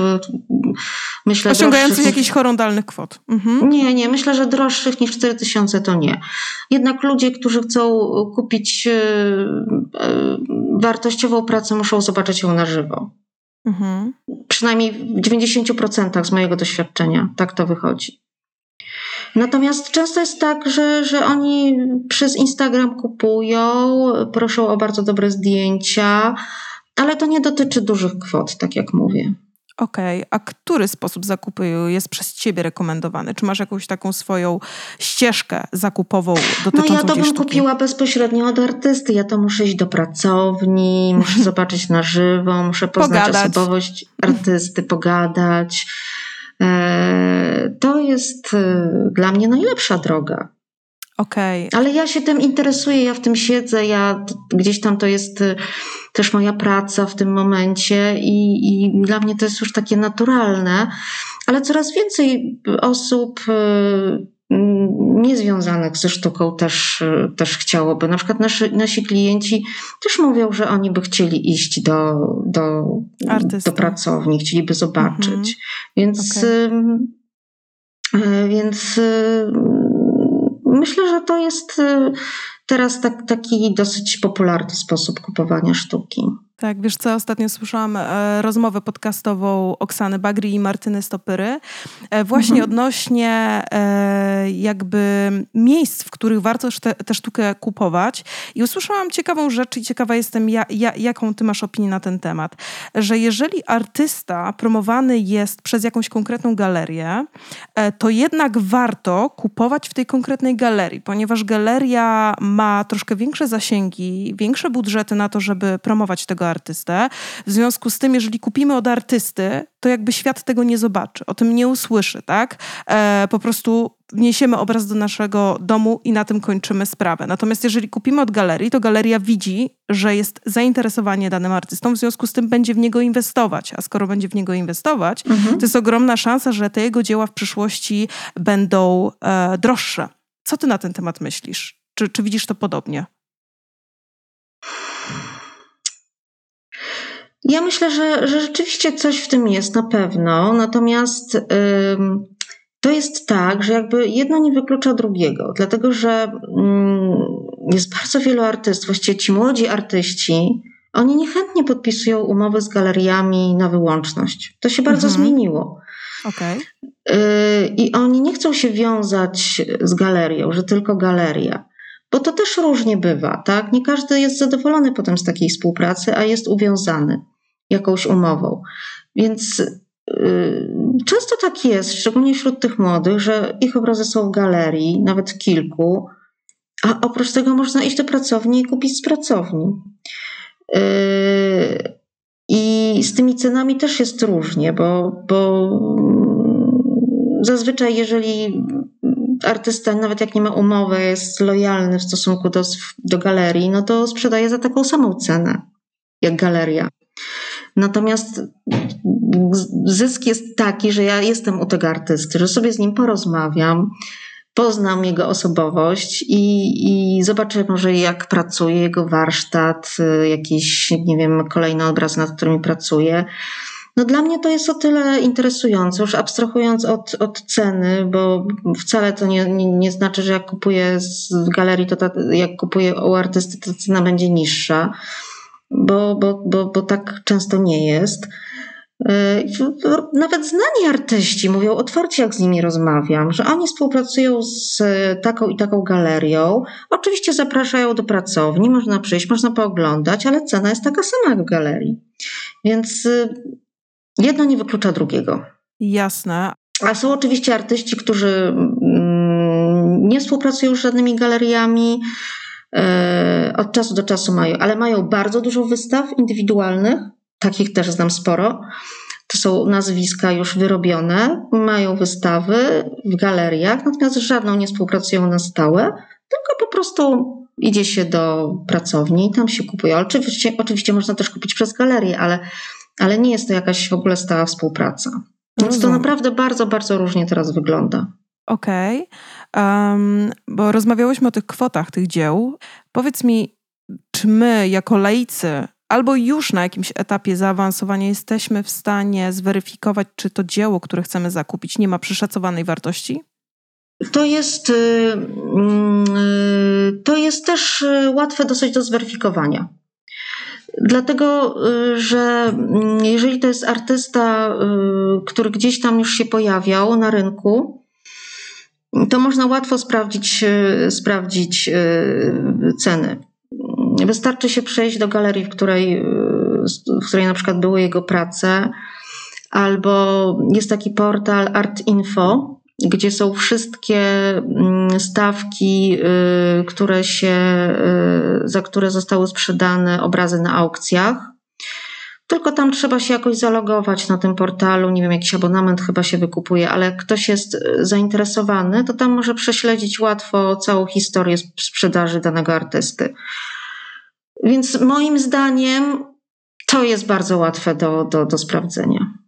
myślę, Osiągających jakichś horrendalnych kwot. Mhm. Nie, nie, myślę, że droższych niż 4000 to nie. Jednak ludzie, którzy chcą kupić e, e, wartościową pracę, muszą zobaczyć ją na żywo. Mhm. Przynajmniej w 90% z mojego doświadczenia tak to wychodzi. Natomiast często jest tak, że, że oni przez Instagram kupują, proszą o bardzo dobre zdjęcia, ale to nie dotyczy dużych kwot, tak jak mówię. Okej, okay. a który sposób zakupu jest przez ciebie rekomendowany? Czy masz jakąś taką swoją ścieżkę zakupową dotyczącą No ja to bym kupiła bezpośrednio od artysty. Ja to muszę iść do pracowni, <laughs> muszę zobaczyć na żywo, muszę poznać pogadać. osobowość artysty, pogadać. E, to jest e, dla mnie najlepsza droga. Okay. Ale ja się tym interesuję, ja w tym siedzę, ja gdzieś tam to jest e, też moja praca w tym momencie i, i dla mnie to jest już takie naturalne, ale coraz więcej osób niezwiązanych ze sztuką też, też chciałoby. Na przykład nasi, nasi klienci też mówią, że oni by chcieli iść do, do, do pracowni, chcieliby zobaczyć. Mhm. Więc, okay. więc myślę, że to jest teraz tak, taki dosyć popularny sposób kupowania sztuki. Tak, wiesz co, ostatnio słyszałam e, rozmowę podcastową Oksany Bagri i Martyny Stopyry e, właśnie mhm. odnośnie e, jakby miejsc, w których warto tę sztukę kupować i usłyszałam ciekawą rzecz i ciekawa jestem, ja, ja, jaką ty masz opinię na ten temat, że jeżeli artysta promowany jest przez jakąś konkretną galerię, e, to jednak warto kupować w tej konkretnej galerii, ponieważ galeria ma troszkę większe zasięgi, większe budżety na to, żeby promować tego artystę. W związku z tym, jeżeli kupimy od artysty, to jakby świat tego nie zobaczy, o tym nie usłyszy, tak? E, po prostu wniesiemy obraz do naszego domu i na tym kończymy sprawę. Natomiast jeżeli kupimy od galerii, to galeria widzi, że jest zainteresowanie danym artystą, w związku z tym będzie w niego inwestować. A skoro będzie w niego inwestować, mhm. to jest ogromna szansa, że te jego dzieła w przyszłości będą e, droższe. Co ty na ten temat myślisz? Czy, czy widzisz to podobnie? Ja myślę, że, że rzeczywiście coś w tym jest na pewno. Natomiast to jest tak, że jakby jedno nie wyklucza drugiego, dlatego że mm, jest bardzo wielu artystów, właściwie ci młodzi artyści, oni niechętnie podpisują umowy z galeriami na wyłączność. To się bardzo Mhm. zmieniło. Okej. Yy, I oni nie chcą się wiązać z galerią, że tylko galeria. Bo to też różnie bywa, tak? Nie każdy jest zadowolony potem z takiej współpracy, a jest uwiązany jakąś umową. Więc yy, często tak jest, szczególnie wśród tych młodych, że ich obrazy są w galerii, nawet kilku, a oprócz tego można iść do pracowni i kupić z pracowni. Yy, I z tymi cenami też jest różnie, bo, bo zazwyczaj, jeżeli artysta, nawet jak nie ma umowy, jest lojalny w stosunku do, do galerii, no to sprzedaje za taką samą cenę jak galeria. Natomiast zysk jest taki, że ja jestem u tego artysty, że sobie z nim porozmawiam, poznam jego osobowość i, i zobaczę może jak pracuje jego warsztat, jakiś, nie wiem, kolejny obraz, nad którym pracuje. No dla mnie to jest o tyle interesujące, już abstrahując od, od ceny, bo wcale to nie, nie, nie znaczy, że jak kupuję z galerii, to ta, jak kupuję u artysty, to cena będzie niższa, bo, bo, bo, bo tak często nie jest. Nawet znani artyści mówią otwarcie, jak z nimi rozmawiam, że oni współpracują z taką i taką galerią. Oczywiście zapraszają do pracowni, można przyjść, można pooglądać, ale cena jest taka sama jak w galerii. Więc jedno nie wyklucza drugiego. Jasne. A są oczywiście artyści, którzy nie współpracują z żadnymi galeriami. Od czasu do czasu mają, ale mają bardzo dużo wystaw indywidualnych takich też znam sporo. To są nazwiska już wyrobione, mają wystawy w galeriach, natomiast żadną nie współpracują na stałe, tylko po prostu idzie się do pracowni i tam się kupuje. Oczywiście, oczywiście można też kupić przez galerię, ale, ale nie jest to jakaś w ogóle stała współpraca. Więc Rozumiem. to naprawdę bardzo, bardzo różnie teraz wygląda. Okej, okay. um, bo rozmawiałyśmy o tych kwotach tych dzieł. Powiedz mi, czy my jako laicy albo już na jakimś etapie zaawansowania jesteśmy w stanie zweryfikować, czy to dzieło, które chcemy zakupić, nie ma przeszacowanej wartości? To jest, to jest też łatwe dosyć do zweryfikowania. Dlatego, że jeżeli to jest artysta, który gdzieś tam już się pojawiał na rynku, to można łatwo sprawdzić, sprawdzić ceny. Wystarczy się przejść do galerii, w której, w której na przykład były jego prace, albo jest taki portal Art Info, gdzie są wszystkie stawki, które się, za które zostały sprzedane obrazy na aukcjach. Tylko tam trzeba się jakoś zalogować na tym portalu. Nie wiem, jakiś abonament chyba się wykupuje, ale jak ktoś jest zainteresowany, to tam może prześledzić łatwo całą historię sprzedaży danego artysty. Więc moim zdaniem to jest bardzo łatwe do, do, do sprawdzenia.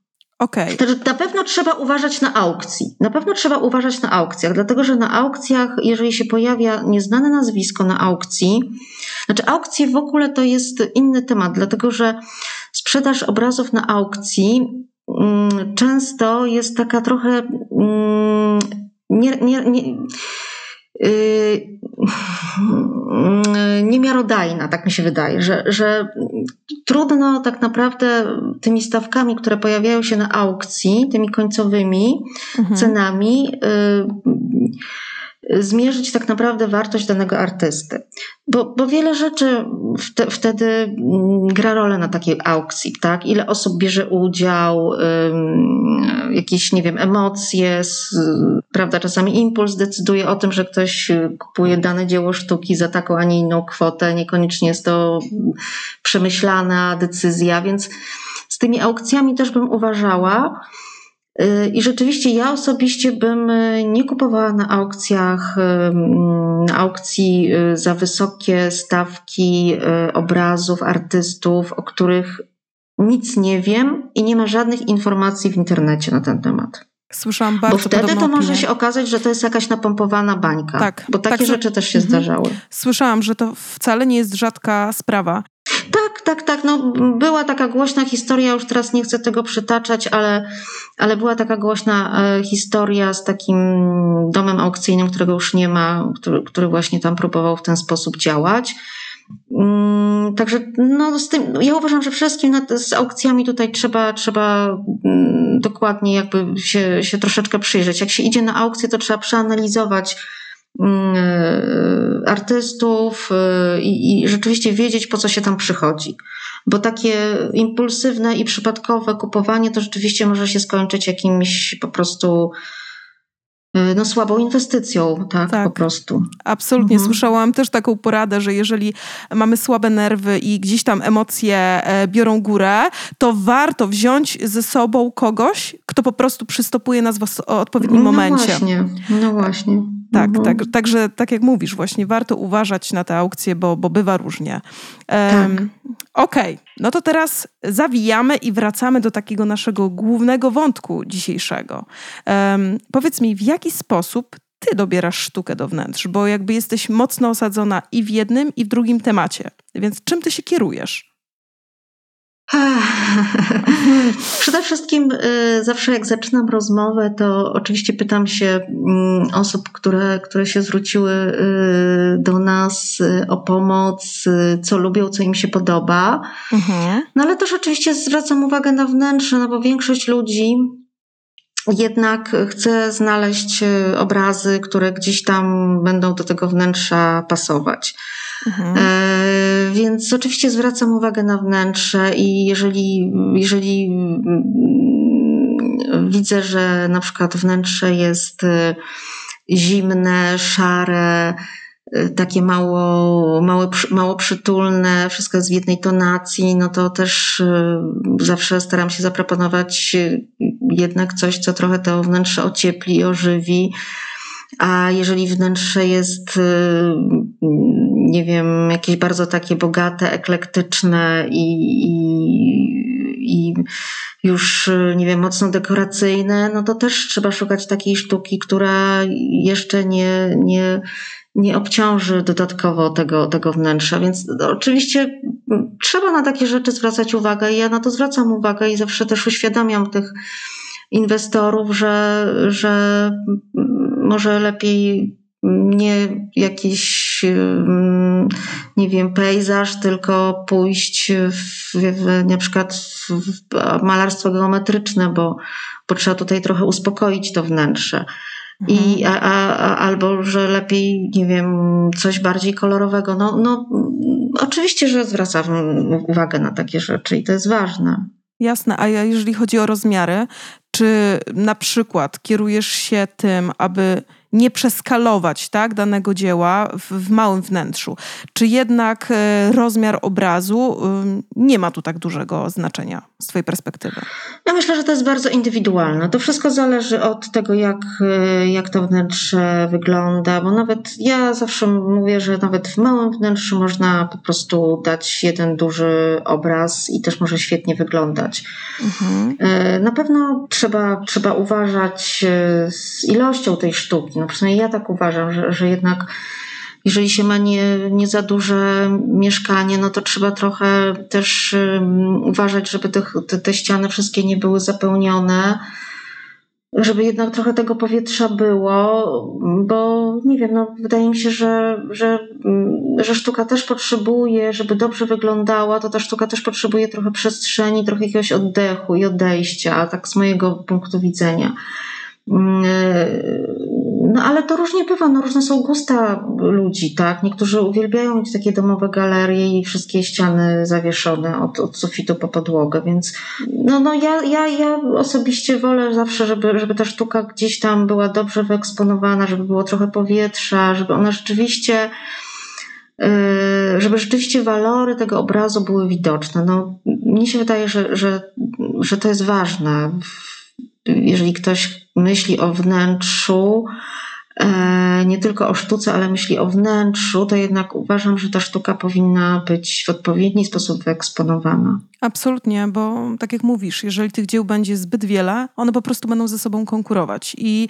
Okay. Na pewno trzeba uważać na aukcji. Na pewno trzeba uważać na aukcjach, dlatego że na aukcjach, jeżeli się pojawia nieznane nazwisko na aukcji, znaczy aukcje w ogóle to jest inny temat, dlatego że sprzedaż obrazów na aukcji mm, często jest taka trochę mm, nie, nie, nie <laughs> niemiarodajna, tak mi się wydaje, że, że trudno tak naprawdę tymi stawkami, które pojawiają się na aukcji, tymi końcowymi mhm. cenami, yy, zmierzyć tak naprawdę wartość danego artysty. Bo, bo wiele rzeczy wte, wtedy gra rolę na takiej aukcji, tak? Ile osób bierze udział, ym, jakieś, nie wiem, emocje, z, prawda? Czasami impuls decyduje o tym, że ktoś kupuje dane dzieło sztuki za taką, a nie inną kwotę. Niekoniecznie jest to przemyślana decyzja, więc z tymi aukcjami też bym uważała. I rzeczywiście ja osobiście bym nie kupowała na aukcjach, na aukcji za wysokie stawki obrazów, artystów, o których nic nie wiem i nie ma żadnych informacji w internecie na ten temat. Słyszałam bardzo Bo wtedy to opinię. może się okazać, że to jest jakaś napompowana bańka. Tak. Bo takie tak, rzeczy też się mhm. zdarzały. Słyszałam, że to wcale nie jest rzadka sprawa. Tak, tak, tak. No, była taka głośna historia, już teraz nie chcę tego przytaczać, ale, ale była taka głośna e, historia z takim domem aukcyjnym, którego już nie ma, który, który właśnie tam próbował w ten sposób działać. Mm, także no, z tym, ja uważam, że wszystkim nad, z aukcjami tutaj trzeba, trzeba mm, dokładnie jakby się, się troszeczkę przyjrzeć. Jak się idzie na aukcję, to trzeba przeanalizować artystów e, i, i rzeczywiście wiedzieć, po co się tam przychodzi. Bo takie impulsywne i przypadkowe kupowanie to rzeczywiście może się skończyć jakimś po prostu no, słabą inwestycją, tak, tak. po prostu. Absolutnie. Mhm. Słyszałam też taką poradę, że jeżeli mamy słabe nerwy i gdzieś tam emocje e, biorą górę, to warto wziąć ze sobą kogoś, kto po prostu przystopuje nas w odpowiednim no momencie. Właśnie, no właśnie. Tak, mhm. tak, także tak jak mówisz, właśnie warto uważać na te aukcje, bo, bo bywa różnie. Um, tak. Okej, okay. No to teraz zawijamy i wracamy do takiego naszego głównego wątku dzisiejszego. Um, powiedz mi, w jaki sposób ty dobierasz sztukę do wnętrz, bo jakby jesteś mocno osadzona i w jednym, i w drugim temacie. Więc czym ty się kierujesz? Przede wszystkim y, zawsze jak zaczynam rozmowę, to oczywiście pytam się mm, osób, które, które się zwróciły y, do nas y, o pomoc, co lubią, co im się podoba. Mhm. No ale też oczywiście zwracam uwagę na wnętrze, no bo większość ludzi jednak chce znaleźć obrazy, które gdzieś tam będą do tego wnętrza pasować. Mhm. E, więc oczywiście zwracam uwagę na wnętrze i jeżeli, jeżeli mm, widzę, że na przykład wnętrze jest e, zimne, szare, e, takie mało, mało, mało przytulne, wszystko jest w jednej tonacji, no to też zawsze staram się zaproponować jednak coś, co trochę to wnętrze ociepli, ożywi. A jeżeli wnętrze jest nie wiem, jakieś bardzo takie bogate, eklektyczne i, i, i już, nie wiem, mocno dekoracyjne, no to też trzeba szukać takiej sztuki, która jeszcze nie, nie, nie obciąży dodatkowo tego, tego wnętrza. Więc oczywiście trzeba na takie rzeczy zwracać uwagę i ja na to zwracam uwagę i zawsze też uświadamiam tych inwestorów, że, że może lepiej nie jakiś, nie wiem, pejzaż, tylko pójść w, w na przykład w malarstwo geometryczne, bo, bo trzeba tutaj trochę uspokoić to wnętrze. I, mhm. a, a, albo, że lepiej, nie wiem, coś bardziej kolorowego. No, no, oczywiście, że zwracam uwagę na takie rzeczy i to jest ważne. Jasne, a jeżeli chodzi o rozmiary, czy na przykład kierujesz się tym, aby nie przeskalować tak, danego dzieła w, w małym wnętrzu. Czy jednak e, rozmiar obrazu nie ma tu tak dużego znaczenia z Twojej perspektywy? Ja myślę, że to jest bardzo indywidualne. To wszystko zależy od tego, jak, e, jak to wnętrze wygląda, bo nawet ja zawsze mówię, że nawet w małym wnętrzu można po prostu dać jeden duży obraz i też może świetnie wyglądać. Mhm. Na pewno trzeba, trzeba uważać z ilością tej sztuki. No przynajmniej ja tak uważam, że, że jednak jeżeli się ma nie, nie za duże mieszkanie, no to trzeba trochę też um, uważać, żeby te, te, ściany wszystkie nie były zapełnione, żeby jednak trochę tego powietrza było, bo nie wiem, no wydaje mi się, że, że, że sztuka też potrzebuje, żeby dobrze wyglądała, to ta sztuka też potrzebuje trochę przestrzeni, trochę jakiegoś oddechu i odejścia, tak z mojego punktu widzenia. Ale to różnie bywa, no różne są gusta ludzi, tak? Niektórzy uwielbiają mieć takie domowe galerie i wszystkie ściany zawieszone od, od sufitu po podłogę, więc no, no ja, ja, ja osobiście wolę zawsze, żeby, żeby ta sztuka gdzieś tam była dobrze wyeksponowana, żeby było trochę powietrza, żeby ona rzeczywiście yy, żeby rzeczywiście walory tego obrazu były widoczne. No, mnie się wydaje, że, że, że to jest ważne. Jeżeli ktoś myśli o wnętrzu, nie tylko o sztuce, ale myśli o wnętrzu, to jednak uważam, że ta sztuka powinna być w odpowiedni sposób wyeksponowana. Absolutnie, bo tak jak mówisz, jeżeli tych dzieł będzie zbyt wiele, one po prostu będą ze sobą konkurować i,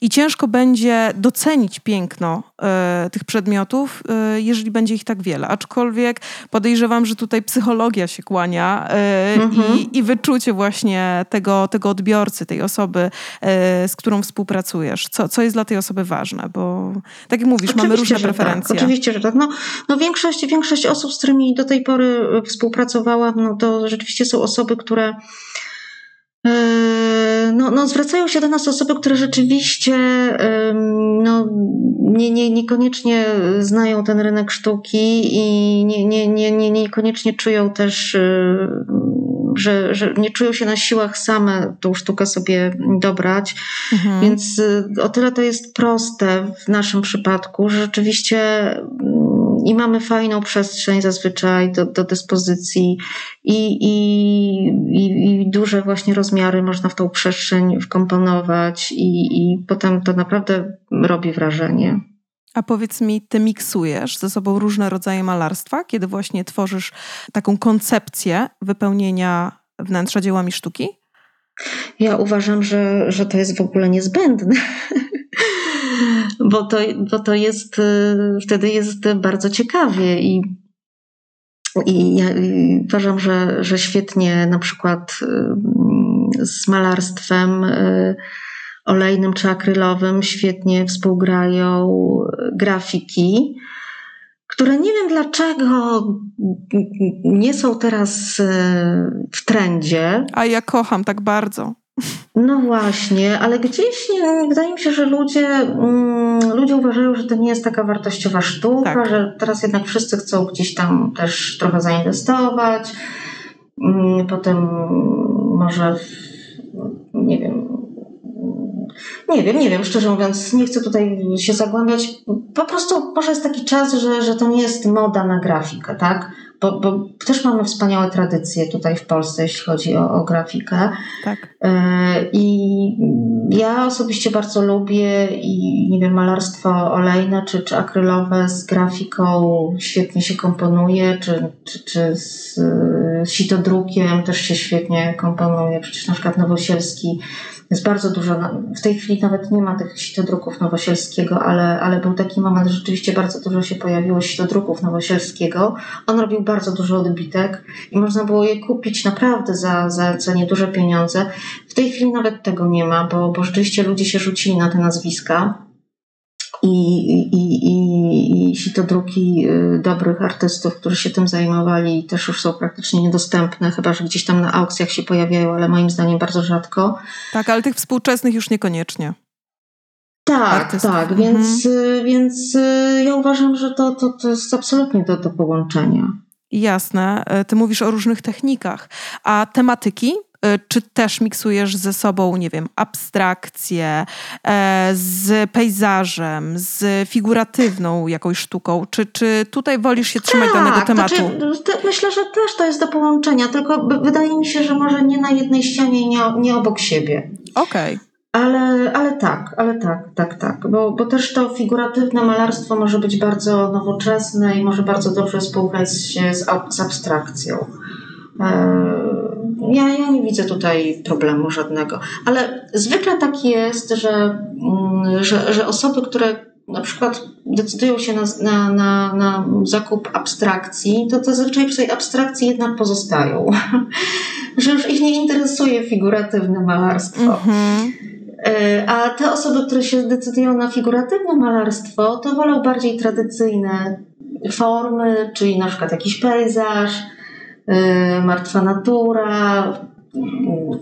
i ciężko będzie docenić piękno e, tych przedmiotów, e, jeżeli będzie ich tak wiele. Aczkolwiek podejrzewam, że tutaj psychologia się kłania e, mhm. i, i wyczucie właśnie tego, tego odbiorcy, tej osoby, e, z którą współpracujesz. Co, co jest dla tej osoby ważne, bo tak jak mówisz, oczywiście, mamy różne tak. preferencje. Tak, oczywiście, że tak. No, no większość, większość osób, z którymi do tej pory współpracowałam, no to rzeczywiście są osoby, które e, no, no, zwracają się do nas osoby, które rzeczywiście no, nie, nie, niekoniecznie znają ten rynek sztuki i nie, nie, nie, nie, niekoniecznie czują też, e, że, że nie czują się na siłach same tą sztukę sobie dobrać. Mhm. Więc e, o tyle to jest proste w naszym przypadku, że rzeczywiście i mamy fajną przestrzeń zazwyczaj do, do dyspozycji i, i, i, i, duże właśnie rozmiary można w tą przestrzeń wkomponować i, i potem to naprawdę robi wrażenie. A powiedz mi, ty miksujesz ze sobą różne rodzaje malarstwa, kiedy właśnie tworzysz taką koncepcję wypełnienia wnętrza dziełami sztuki? Ja uważam, że, że to jest w ogóle niezbędne. <laughs> bo to, bo to jest, y, wtedy jest bardzo ciekawie i, i ja uważam, że, że świetnie na przykład z malarstwem y, olejnym czy akrylowym świetnie współgrają grafiki, które nie wiem dlaczego nie są teraz w trendzie. A ja kocham tak bardzo. No właśnie, ale gdzieś nie, wydaje mi się, że ludzie, mm, ludzie uważają, że to nie jest taka wartościowa sztuka, tak. że teraz jednak wszyscy chcą gdzieś tam też trochę zainwestować. Mm, potem może, nie wiem, nie wiem, nie wiem, szczerze mówiąc, nie chcę tutaj się zagłębiać. Po prostu może jest taki czas, że, że to nie jest moda na grafikę, tak? bo, bo też mamy wspaniałe tradycje tutaj w Polsce, jeśli chodzi o, o grafikę. Tak. E, I ja osobiście bardzo lubię i nie wiem, malarstwo olejne czy, czy akrylowe z grafiką świetnie się komponuje, czy, czy, czy z, z sitodrukiem też się świetnie komponuje. Przecież na przykład Nowosielski jest bardzo dużo, w tej chwili nawet nie ma tych sitodruków Nowosielskiego, ale, ale był taki moment, że rzeczywiście bardzo dużo się pojawiło sitodruków Nowosielskiego. On robił bardzo dużo odbitek i można było je kupić naprawdę za, za, za nieduże pieniądze. W tej chwili nawet tego nie ma, bo, bo rzeczywiście ludzie się rzucili na te nazwiska i, i, i, i sitodruki y, dobrych artystów, którzy się tym zajmowali, też już są praktycznie niedostępne, chyba że gdzieś tam na aukcjach się pojawiają, ale moim zdaniem bardzo rzadko. Tak, ale tych współczesnych już niekoniecznie. Tak, artystów. tak, mhm. więc, więc y, ja uważam, że to, to, to jest absolutnie do, do połączenia. Jasne. Ty mówisz o różnych technikach, a tematyki Y, czy też miksujesz ze sobą, nie wiem, abstrakcję e, z pejzażem, z figuratywną jakąś sztuką? Czy, czy tutaj wolisz się trzymać tak, danego tematu? Znaczy, myślę, że też to jest do połączenia, tylko wydaje mi się, że może nie na jednej ścianie i nie, nie obok siebie. Okej. Okay. Ale, ale tak, ale tak, tak, tak. Bo, bo też to figuratywne malarstwo może być bardzo nowoczesne i może bardzo dobrze współgrać się z, z abstrakcją. E, ja, ja nie widzę tutaj problemu żadnego. Ale zwykle tak jest, że, mm, że, że osoby, które na przykład decydują się na, na, na, na zakup abstrakcji, to zazwyczaj przy tej abstrakcji jednak pozostają. <laughs> że już ich nie interesuje figuratywne malarstwo. Mhm. E, a te osoby, które się decydują na figuratywne malarstwo, to wolą bardziej tradycyjne formy, czyli na przykład jakiś pejzaż, martwa natura,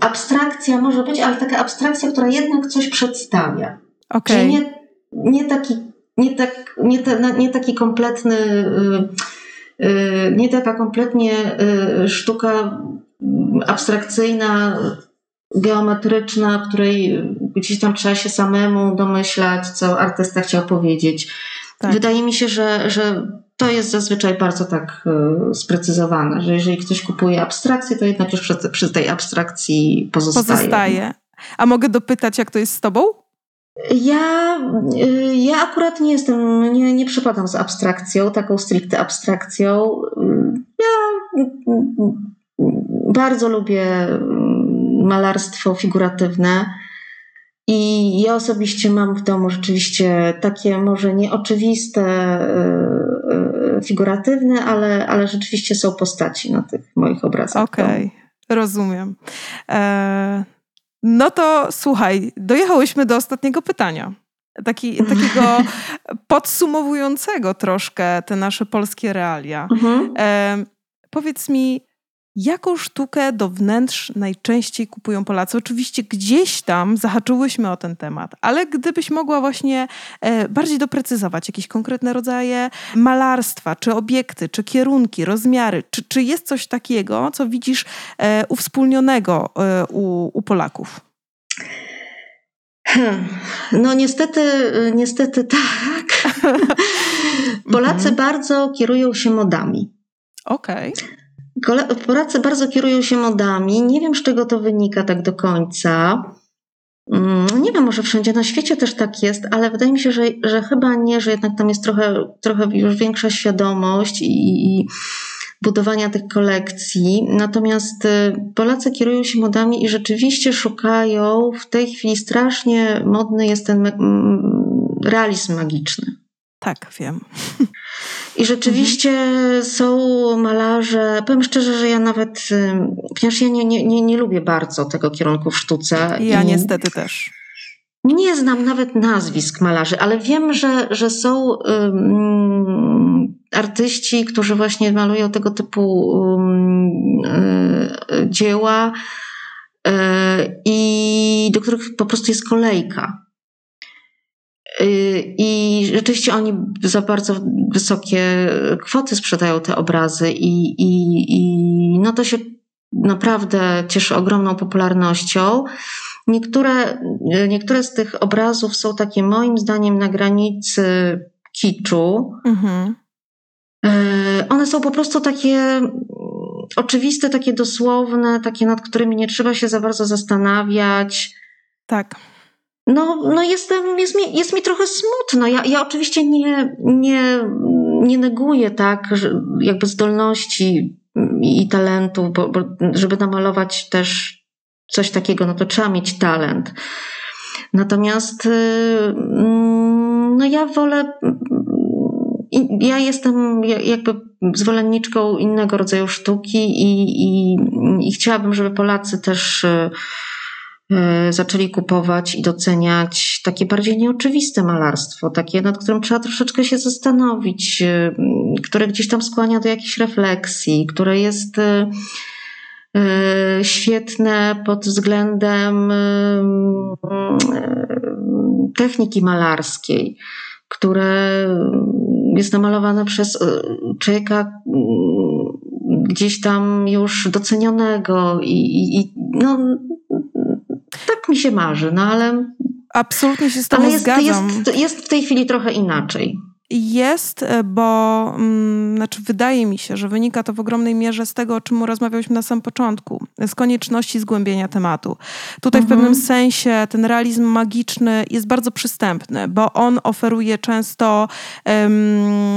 abstrakcja może być, ale taka abstrakcja, która jednak coś przedstawia. Okay. Czyli nie, nie, taki, nie, tak, nie, te, nie taki kompletny, y, y, nie taka kompletnie sztuka abstrakcyjna, geometryczna, której gdzieś tam trzeba się samemu domyślać, co artysta chciał powiedzieć. Tak. Wydaje mi się, że, że to jest zazwyczaj bardzo tak e, sprecyzowane, że jeżeli ktoś kupuje abstrakcję, to jednak już przy, przy tej abstrakcji pozostaje. Pozostaje. A mogę dopytać, jak to jest z tobą? Ja, y, ja akurat nie jestem, nie, nie przypadam z abstrakcją, taką stricte abstrakcją. Ja bardzo lubię malarstwo figuratywne. I ja osobiście mam w domu rzeczywiście takie może nieoczywiste, figuratywne, ale, ale rzeczywiście są postaci na tych moich obrazach. Okej, okay, rozumiem. E, no to słuchaj, dojechałyśmy do ostatniego pytania. Taki, <laughs> takiego podsumowującego troszkę te nasze polskie realia. Mhm. E, powiedz mi, Jaką sztukę do wnętrz najczęściej kupują Polacy? Oczywiście gdzieś tam zahaczyłyśmy o ten temat, ale gdybyś mogła właśnie e, bardziej doprecyzować jakieś konkretne rodzaje malarstwa, czy obiekty, czy kierunki, rozmiary, czy, czy jest coś takiego, co widzisz e, uwspólnionego e, u, u Polaków? Hmm. No niestety, niestety tak. <laughs> Polacy mhm. bardzo kierują się modami. Okej. Okay. Polacy bardzo kierują się modami. Nie wiem, z czego to wynika tak do końca. Mm, nie wiem, może wszędzie na świecie też tak jest, ale wydaje mi się, że, że chyba nie, że jednak tam jest trochę, trochę już większa świadomość i, i budowania tych kolekcji. Natomiast y, Polacy kierują się modami i rzeczywiście szukają. W tej chwili strasznie modny jest ten realizm magiczny. Tak, wiem. I rzeczywiście mhm. są malarze, powiem szczerze, że ja nawet, ponieważ ja nie, nie, nie, nie lubię bardzo tego kierunku w sztuce. Ja niestety też. Nie znam nawet nazwisk malarzy, ale wiem, że, że są um, artyści, którzy właśnie malują tego typu um, y, dzieła y, i do których po prostu jest kolejka. Y, I rzeczywiście oni za bardzo wysokie kwoty sprzedają te obrazy, i, i, i no to się naprawdę cieszy ogromną popularnością. Niektóre, niektóre z tych obrazów są takie moim zdaniem na granicy kiczu. Mhm. Y, one są po prostu takie oczywiste, takie dosłowne, takie nad którymi nie trzeba się za bardzo zastanawiać. Tak. No, no jestem, jest, mi, jest mi trochę smutno. Ja, ja oczywiście nie, nie, nie neguję tak, jakby zdolności i talentu, bo, bo żeby namalować też coś takiego, no to trzeba mieć talent. Natomiast y, mm, no ja wolę, ja jestem jakby zwolenniczką innego rodzaju sztuki i, i, i chciałabym, żeby Polacy też y, zaczęli kupować i doceniać takie bardziej nieoczywiste malarstwo, takie nad którym trzeba troszeczkę się zastanowić, e, które gdzieś tam skłania do jakiejś refleksji, które jest e, świetne pod względem techniki malarskiej, które jest namalowane przez człowieka gdzieś tam już docenionego i, i no, mi się marzy, no ale. Absolutnie się z Tobą ale jest, zgadzam. Jest, jest w tej chwili trochę inaczej. Jest, e, bo mm, znaczy wydaje mi się, że wynika to w ogromnej mierze z tego, o czym rozmawialiśmy na samym początku, z konieczności zgłębienia tematu. Tutaj mhm. w pewnym sensie ten realizm magiczny jest bardzo przystępny, bo on oferuje często um,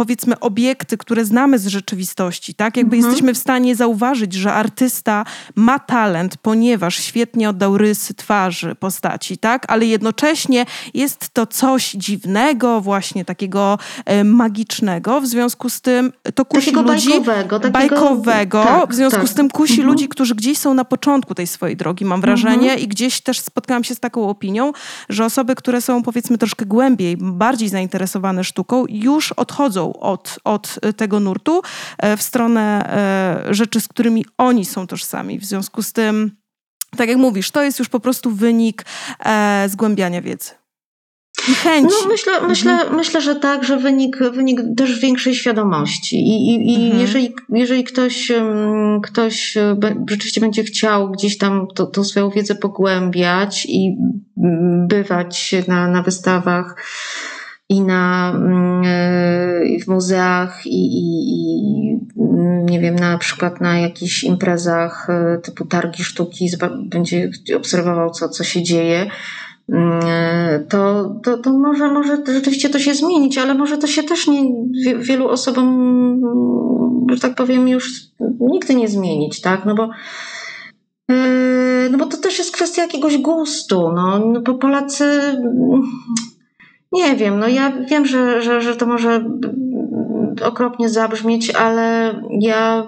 powiedzmy obiekty, które znamy z rzeczywistości, tak? Jakby mhm. jesteśmy w stanie zauważyć, że artysta ma talent, ponieważ świetnie oddał rysy twarzy postaci, tak? Ale jednocześnie jest to coś dziwnego, właśnie takiego e, magicznego, w związku z tym to kusi takiego ludzi... Bajkowego. Takiego, bajkowego tak, w związku tak. z tym kusi mhm. ludzi, którzy gdzieś są na początku tej swojej drogi, mam wrażenie, mhm. i gdzieś też spotkałam się z taką opinią, że osoby, które są powiedzmy troszkę głębiej, bardziej zainteresowane sztuką, już odchodzą od, od tego nurtu e, w stronę e, rzeczy, z którymi oni są tożsami. W związku z tym, tak jak mówisz, to jest już po prostu wynik e, zgłębiania wiedzy. No myślę, mhm. myślę, myślę, że tak, że wynik, wynik też większej świadomości. I, i, i mhm. jeżeli, jeżeli ktoś, ktoś rzeczywiście będzie chciał gdzieś tam to, tą swoją wiedzę pogłębiać i bywać na, na wystawach, i na, mm, e, w muzeach i, i, i, mm, nie wiem, na przykład na jakichś imprezach e, typu targi sztuki, będzie obserwował, co, co się dzieje, to, to, to może, może rzeczywiście to się zmienić, ale może to się też nie, wielu osobom, że tak powiem, już nigdy nie zmienić, tak? No bo no bo to też jest kwestia jakiegoś gustu. No, no Polacy, nie wiem, no ja wiem, że, że, że to może okropnie zabrzmieć, ale ja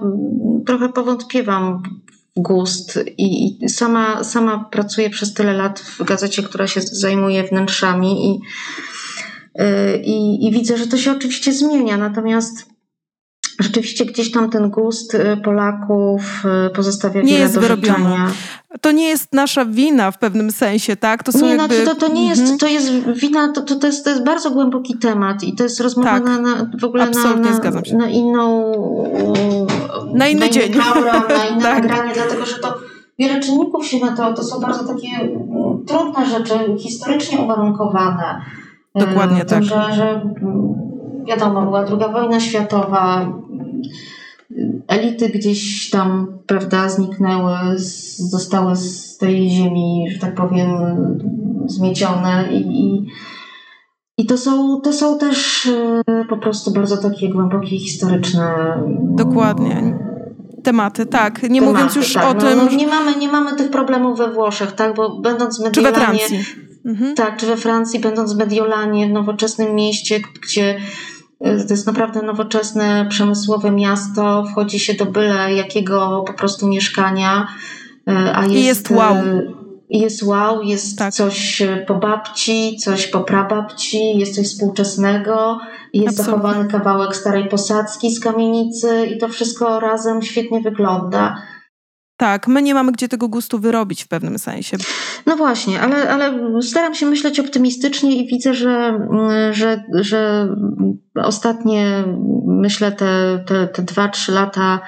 trochę powątpiewam gust i, i sama, sama pracuję przez tyle lat w gazecie, która się zajmuje wnętrzami i, y, i, i widzę, że to się oczywiście zmienia, natomiast rzeczywiście gdzieś tam ten gust y, Polaków y, pozostawia nie wiele jest do życzenia. To nie jest nasza wina w pewnym sensie, tak? To są nie, jakby... no, to, to nie jest, mhm. to jest wina, to, to, to, jest, to jest bardzo głęboki temat i to jest rozmowa tak, na, na, w ogóle na, na, na, inną na inny na dzień. Na <laughs> inne tak. nagranie, dlatego że to wiele czynników się na to, to są bardzo takie mm, trudne rzeczy, historycznie uwarunkowane. Dokładnie tak. Że, że wiadomo, była druga wojna światowa, elity gdzieś tam, prawda, zniknęły, zostały z tej ziemi, że tak powiem, zmiecione i, i, i to, są, to są też e, po prostu bardzo takie głębokie, historyczne. Dokładnie. Tematy, tak. Nie Tematy, mówiąc już tak. o no, tym. No, nie, mamy, nie mamy tych problemów we Włoszech, tak? Bo będąc w Mediolanie. Czy we Francji. Mhm. Tak, czy we Francji, będąc w Mediolanie, w nowoczesnym mieście, gdzie to jest naprawdę nowoczesne, przemysłowe miasto. Wchodzi się do byle jakiego po prostu mieszkania. E, a jest, I jest wow. E, jest wow, jest tak. coś po babci, coś po prababci, jest coś współczesnego, jest Absolutnie. zachowany kawałek starej posadzki z kamienicy i to wszystko razem świetnie wygląda. Tak, my nie mamy gdzie tego gustu wyrobić w pewnym sensie. No właśnie, ale, ale staram się myśleć optymistycznie i widzę, że, mm, że, że ostatnie, myślę, te, te, te dwa, trzy lata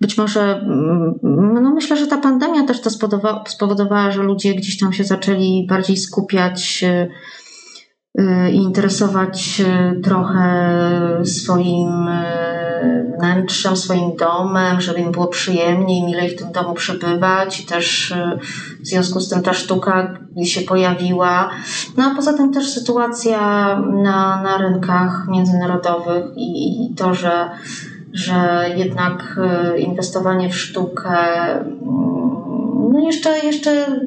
być może, mm, no myślę, że ta pandemia też to spowodowała, spowodowała, że ludzie gdzieś tam się zaczęli bardziej skupiać y, i interesować się trochę swoim y, wnętrzem, swoim domem, żeby im było przyjemniej, milej w tym domu przebywać i też y, w związku z tym ta sztuka się pojawiła. No a poza tym też sytuacja na, na rynkach międzynarodowych i, i to, że że jednak e, inwestowanie w sztukę, mm, no jeszcze, jeszcze,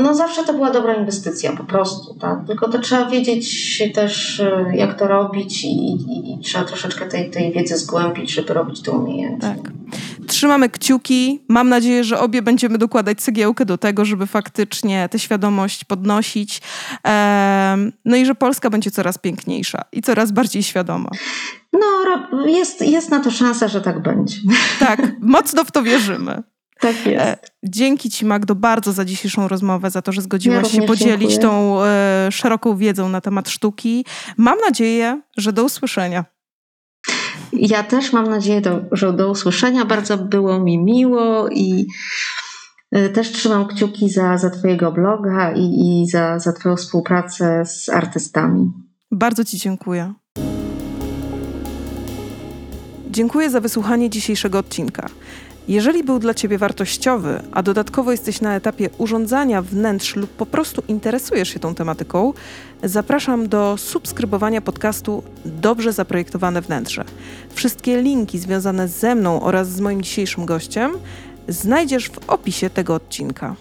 no zawsze to była dobra inwestycja po prostu, tak? Tylko to trzeba wiedzieć też, e, jak to robić i, i, i trzeba troszeczkę tej, tej wiedzy zgłębić, żeby robić to umiejętnie. Tak. Trzymamy kciuki. Mam nadzieję, że obie będziemy dokładać cegiełkę do tego, żeby faktycznie tę świadomość podnosić. No i że Polska będzie coraz piękniejsza i coraz bardziej świadoma. No, jest, jest na to szansa, że tak będzie. Tak, mocno w to wierzymy. Tak jest. E, dzięki Ci, Magdo, bardzo za dzisiejszą rozmowę, za to, że zgodziłaś ja się podzielić dziękuję. tą e, szeroką wiedzą na temat sztuki. Mam nadzieję, że do usłyszenia. Ja też mam nadzieję, do, że do usłyszenia. Bardzo było mi miło i e, też trzymam kciuki za, za Twojego bloga i, i za, za Twoją współpracę z artystami. Bardzo Ci dziękuję. Dziękuję za wysłuchanie dzisiejszego odcinka. Jeżeli był dla Ciebie wartościowy, a dodatkowo jesteś na etapie urządzania wnętrz lub po prostu interesujesz się tą tematyką, zapraszam do subskrybowania podcastu Dobrze Zaprojektowane Wnętrze. Wszystkie linki związane ze mną oraz z moim dzisiejszym gościem znajdziesz w opisie tego odcinka.